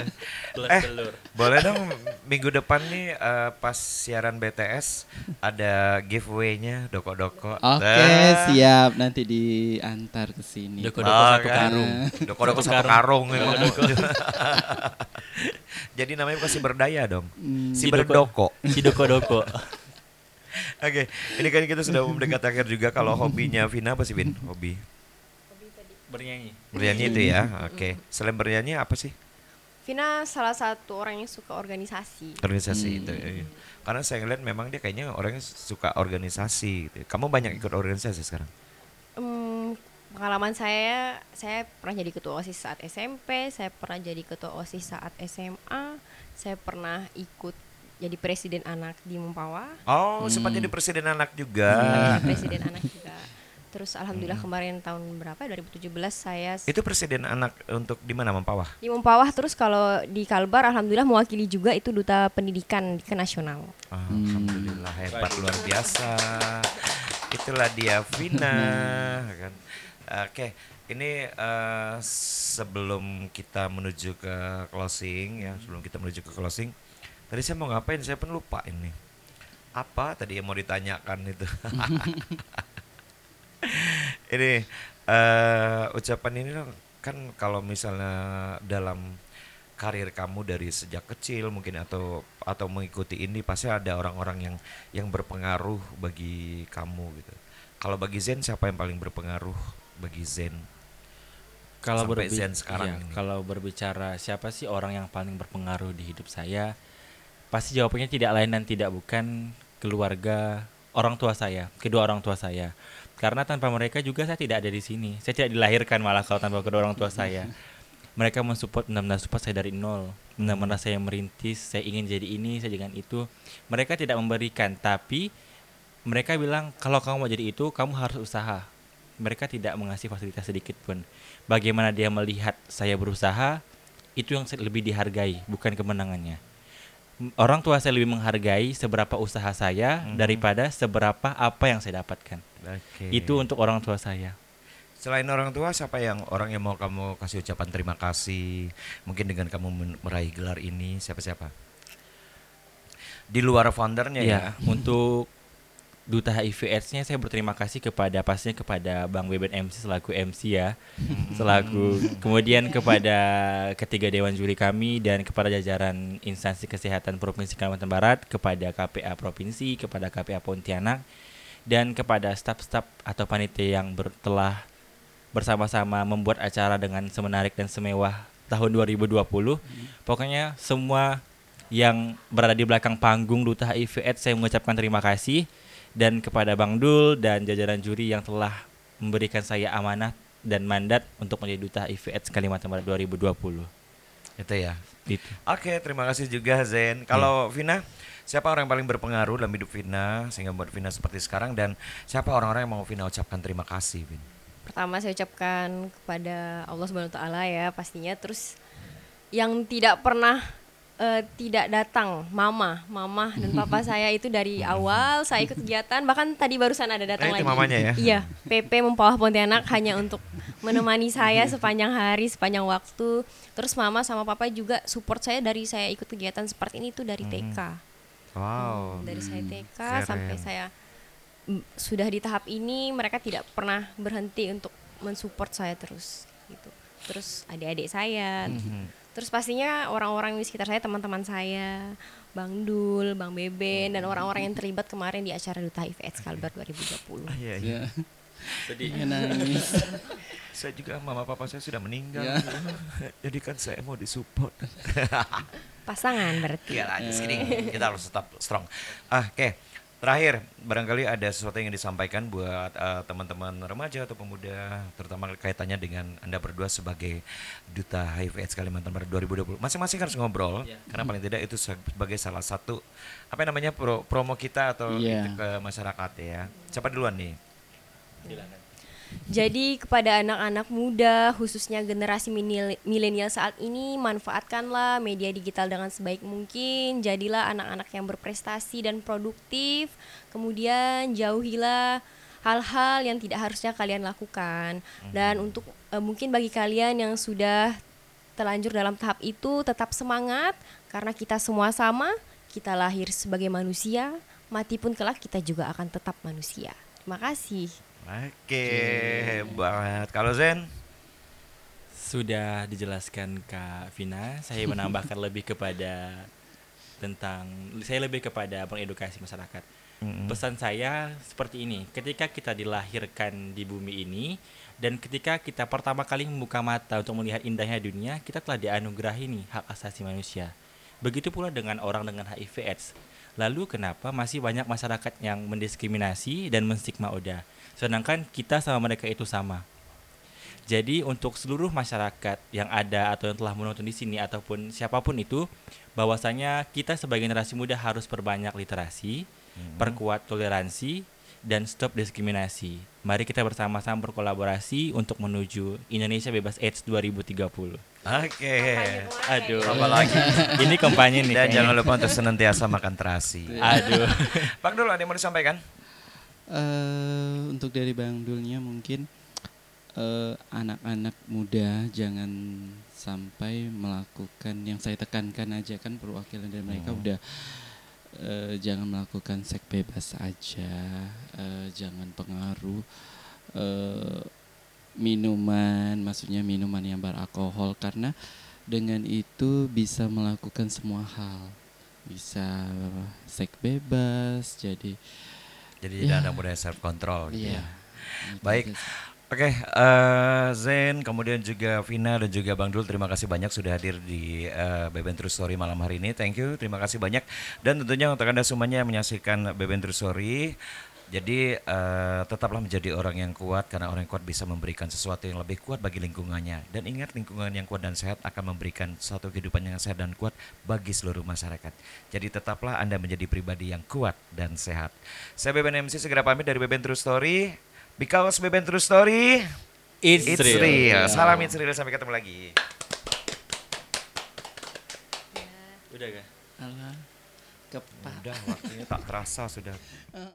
Plus Eh. telur. Boleh dong minggu depan nih eh, pas siaran BTS ada giveaway-nya doko-doko. Oke, Ah. siap. Nanti diantar ke sini. Doko-doko Ah, satu kan. karung. Doko-doko Satu karung. karung. emang. Jadi namanya bukan si berdaya dong. Hmm. Si doko. berdoko. Si doko-doko. Oke, ini kan kita sudah mendekat akhir juga. Kalau hobinya Vina apa sih Vin? Hobi Bernyanyi. bernyanyi itu ya. Oke, selain bernyanyi apa sih? Vina salah satu orang yang suka organisasi. Organisasi Hmm. itu. ya. Karena saya ngeliat memang dia kayaknya orangnya suka organisasi. gitu. Kamu banyak ikut organisasi sekarang? Em, Pengalaman saya, saya pernah jadi ketua OSIS saat SMP, saya pernah jadi ketua OSIS saat SMA, saya pernah ikut jadi presiden anak di Mempawah, Oh, sempat Hmm. jadi presiden anak juga. jadi presiden anak juga. Terus alhamdulillah kemarin tahun berapa? 2017 saya s- Itu presiden anak untuk di mana Mempawah? di Mempawah terus kalau di Kalbar alhamdulillah mewakili juga itu duta pendidikan ke nasional. Alhamdulillah hebat luar biasa. Itulah dia Vina kan. Oke, ini eh, sebelum kita menuju ke closing ya, sebelum kita menuju ke closing, tadi saya mau ngapain? Saya pun lupa ini. Apa tadi yang mau ditanyakan itu? ini eh ucapan ini kan kalau misalnya dalam karir kamu dari sejak kecil mungkin atau atau mengikuti ini pasti ada orang-orang yang yang berpengaruh bagi kamu gitu. Kalau bagi Zen siapa yang paling berpengaruh bagi Zen? Kalau Sampai berbi- Zen sekarang iya, ini. kalau berbicara siapa sih orang yang paling berpengaruh di hidup saya, pasti jawabannya tidak lain dan tidak bukan keluarga orang tua saya, kedua orang tua saya. Karena tanpa mereka juga saya tidak ada di sini. Saya tidak dilahirkan malah kalau tanpa kedua orang tua saya. Mereka mensupport benar-benar support saya dari nol. Benar-benar saya merintis, saya ingin jadi ini, saya jangan itu. Mereka tidak memberikan, tapi mereka bilang kalau kamu mau jadi itu, kamu harus usaha. Mereka tidak mengasih fasilitas sedikit pun. Bagaimana dia melihat saya berusaha, itu yang lebih dihargai, bukan kemenangannya. Orang tua saya lebih menghargai seberapa usaha saya Mhm. daripada seberapa apa yang saya dapatkan. Oke. Itu untuk orang tua saya. Selain orang tua siapa yang orang yang mau kamu kasih ucapan terima kasih mungkin dengan kamu meraih gelar ini siapa-siapa? Di luar foundernya ya. Ya, untuk Duta HIV AIDS-nya saya berterima kasih kepada pastinya kepada Bang Beben MC selaku MC ya. Selaku kemudian kepada ketiga dewan juri kami dan kepada jajaran instansi kesehatan Provinsi Kalimantan Barat, kepada KPA Provinsi, kepada KPA Pontianak dan kepada staf-staf atau panitia yang ber- telah bersama-sama membuat acara dengan semenarik dan semewah tahun 2020. Pokoknya semua yang berada di belakang panggung Duta HIV AIDS saya mengucapkan terima kasih dan kepada Bang Dul dan jajaran juri yang telah memberikan saya amanah dan mandat untuk menjadi Duta HIV AIDS Kalimantan Barat 2020. Itu ya. Itu. Oke, terima kasih juga Zen. Kalau Vina, siapa orang yang paling berpengaruh dalam hidup Vina sehingga membuat Vina seperti sekarang dan siapa orang-orang yang mau Vina ucapkan terima kasih, Vin? Pertama saya ucapkan kepada Allah Subhanahu wa taala ya pastinya terus yang tidak pernah eh, tidak datang mama, mama dan papa saya itu dari awal saya ikut kegiatan bahkan tadi barusan ada datang Eh, itu lagi. mamanya ya? Iya, PP Mempawah Pontianak hanya untuk menemani saya sepanjang hari, sepanjang waktu. Terus mama sama papa juga support saya dari saya ikut kegiatan seperti ini tuh dari TK. Wow. Dari saya TK keren. sampai saya mm, sudah di tahap ini mereka tidak pernah berhenti untuk mensupport saya terus gitu. Terus adik-adik saya. Mhm. Terus pastinya orang-orang di sekitar saya, teman-teman saya, Bang Dul, Bang Beben dan orang-orang yang terlibat kemarin di acara Duta HIV AIDS Kalbar 2020. Ah, iya, iya. Ya. Sedih. Pengen nangis. Saya juga mama papa saya sudah meninggal. Ya. Jadi kan saya mau disupport. Pasangan berarti. Iya lah, kidding. Kita harus tetap strong. Ah, oke. Terakhir, barangkali ada sesuatu yang disampaikan buat eh, teman-teman remaja atau pemuda, terutama kaitannya dengan Anda berdua sebagai Duta HIV AIDS Kalimantan Barat 2020. Masing-masing harus ngobrol, karena paling tidak itu sebagai salah satu, apa namanya, pro- promo kita atau itu ke masyarakat ya. Siapa duluan nih? Jadi kepada anak-anak muda, khususnya generasi milenial saat ini, manfaatkanlah media digital dengan sebaik mungkin. Jadilah anak-anak yang berprestasi dan produktif. Kemudian jauhilah hal-hal yang tidak harusnya kalian lakukan. Dan untuk eh, mungkin bagi kalian yang sudah terlanjur dalam tahap itu, tetap semangat karena kita semua sama. Kita lahir sebagai manusia, mati pun kelak kita juga akan tetap manusia. Terima kasih. Oke, hebat. Kalau Zen? Sudah dijelaskan Kak Vina, saya menambahkan lebih kepada tentang saya lebih kepada mengedukasi masyarakat. Mm-mm. Pesan saya seperti ini, ketika kita dilahirkan di bumi ini dan ketika kita pertama kali membuka mata untuk melihat indahnya dunia, kita telah dianugerahi nih hak asasi manusia. Begitu pula dengan orang dengan HIV AIDS. Lalu kenapa masih banyak masyarakat yang mendiskriminasi dan menstigma Oda? Sedangkan kita sama mereka itu sama. Jadi untuk seluruh masyarakat yang ada atau yang telah menonton di sini ataupun siapa pun itu, bahwasanya kita sebagai generasi muda harus perbanyak literasi, perkuat toleransi, dan stop diskriminasi. Mari kita bersama-sama berkolaborasi untuk menuju Indonesia bebas AIDS 2030. Oke. Aduh, Apa lagi? ini kampanye nih. Dan kayaknya. jangan lupa untuk senantiasa makan terasi. Aduh. Bang Dul ada yang mau disampaikan? Eh, untuk dari Bang Dulnya mungkin eh, anak-anak muda jangan sampai melakukan yang saya tekankan aja kan perwakilan dari mereka Hmm. udah eh, jangan melakukan seks bebas aja, eh, jangan pengaruh eh, minuman, maksudnya minuman yang beralkohol karena dengan itu bisa melakukan semua hal, bisa seks bebas, jadi Jadi Ya. anak muda self control gitu Iya. ya. Baik. Aja sih. Oke, eh, Zen, kemudian juga Vina dan juga Bang Dul, terima kasih banyak sudah hadir di eh, Beben True Story malam hari ini. Thank you, terima kasih banyak. Dan tentunya untuk Anda semuanya yang menyaksikan Beben True Story, jadi eh, tetaplah menjadi orang yang kuat karena orang yang kuat bisa memberikan sesuatu yang lebih kuat bagi lingkungannya. Dan ingat lingkungan yang kuat dan sehat akan memberikan suatu kehidupan yang sehat dan kuat bagi seluruh masyarakat. Jadi tetaplah Anda menjadi pribadi yang kuat dan sehat. Saya Beben MC segera pamit dari Beben True Story. Because Beben True Story It's, It's real. real. Salam It's real sampai ketemu lagi. Udah kan? Alah, kepak. Udah waktunya tak terasa sudah.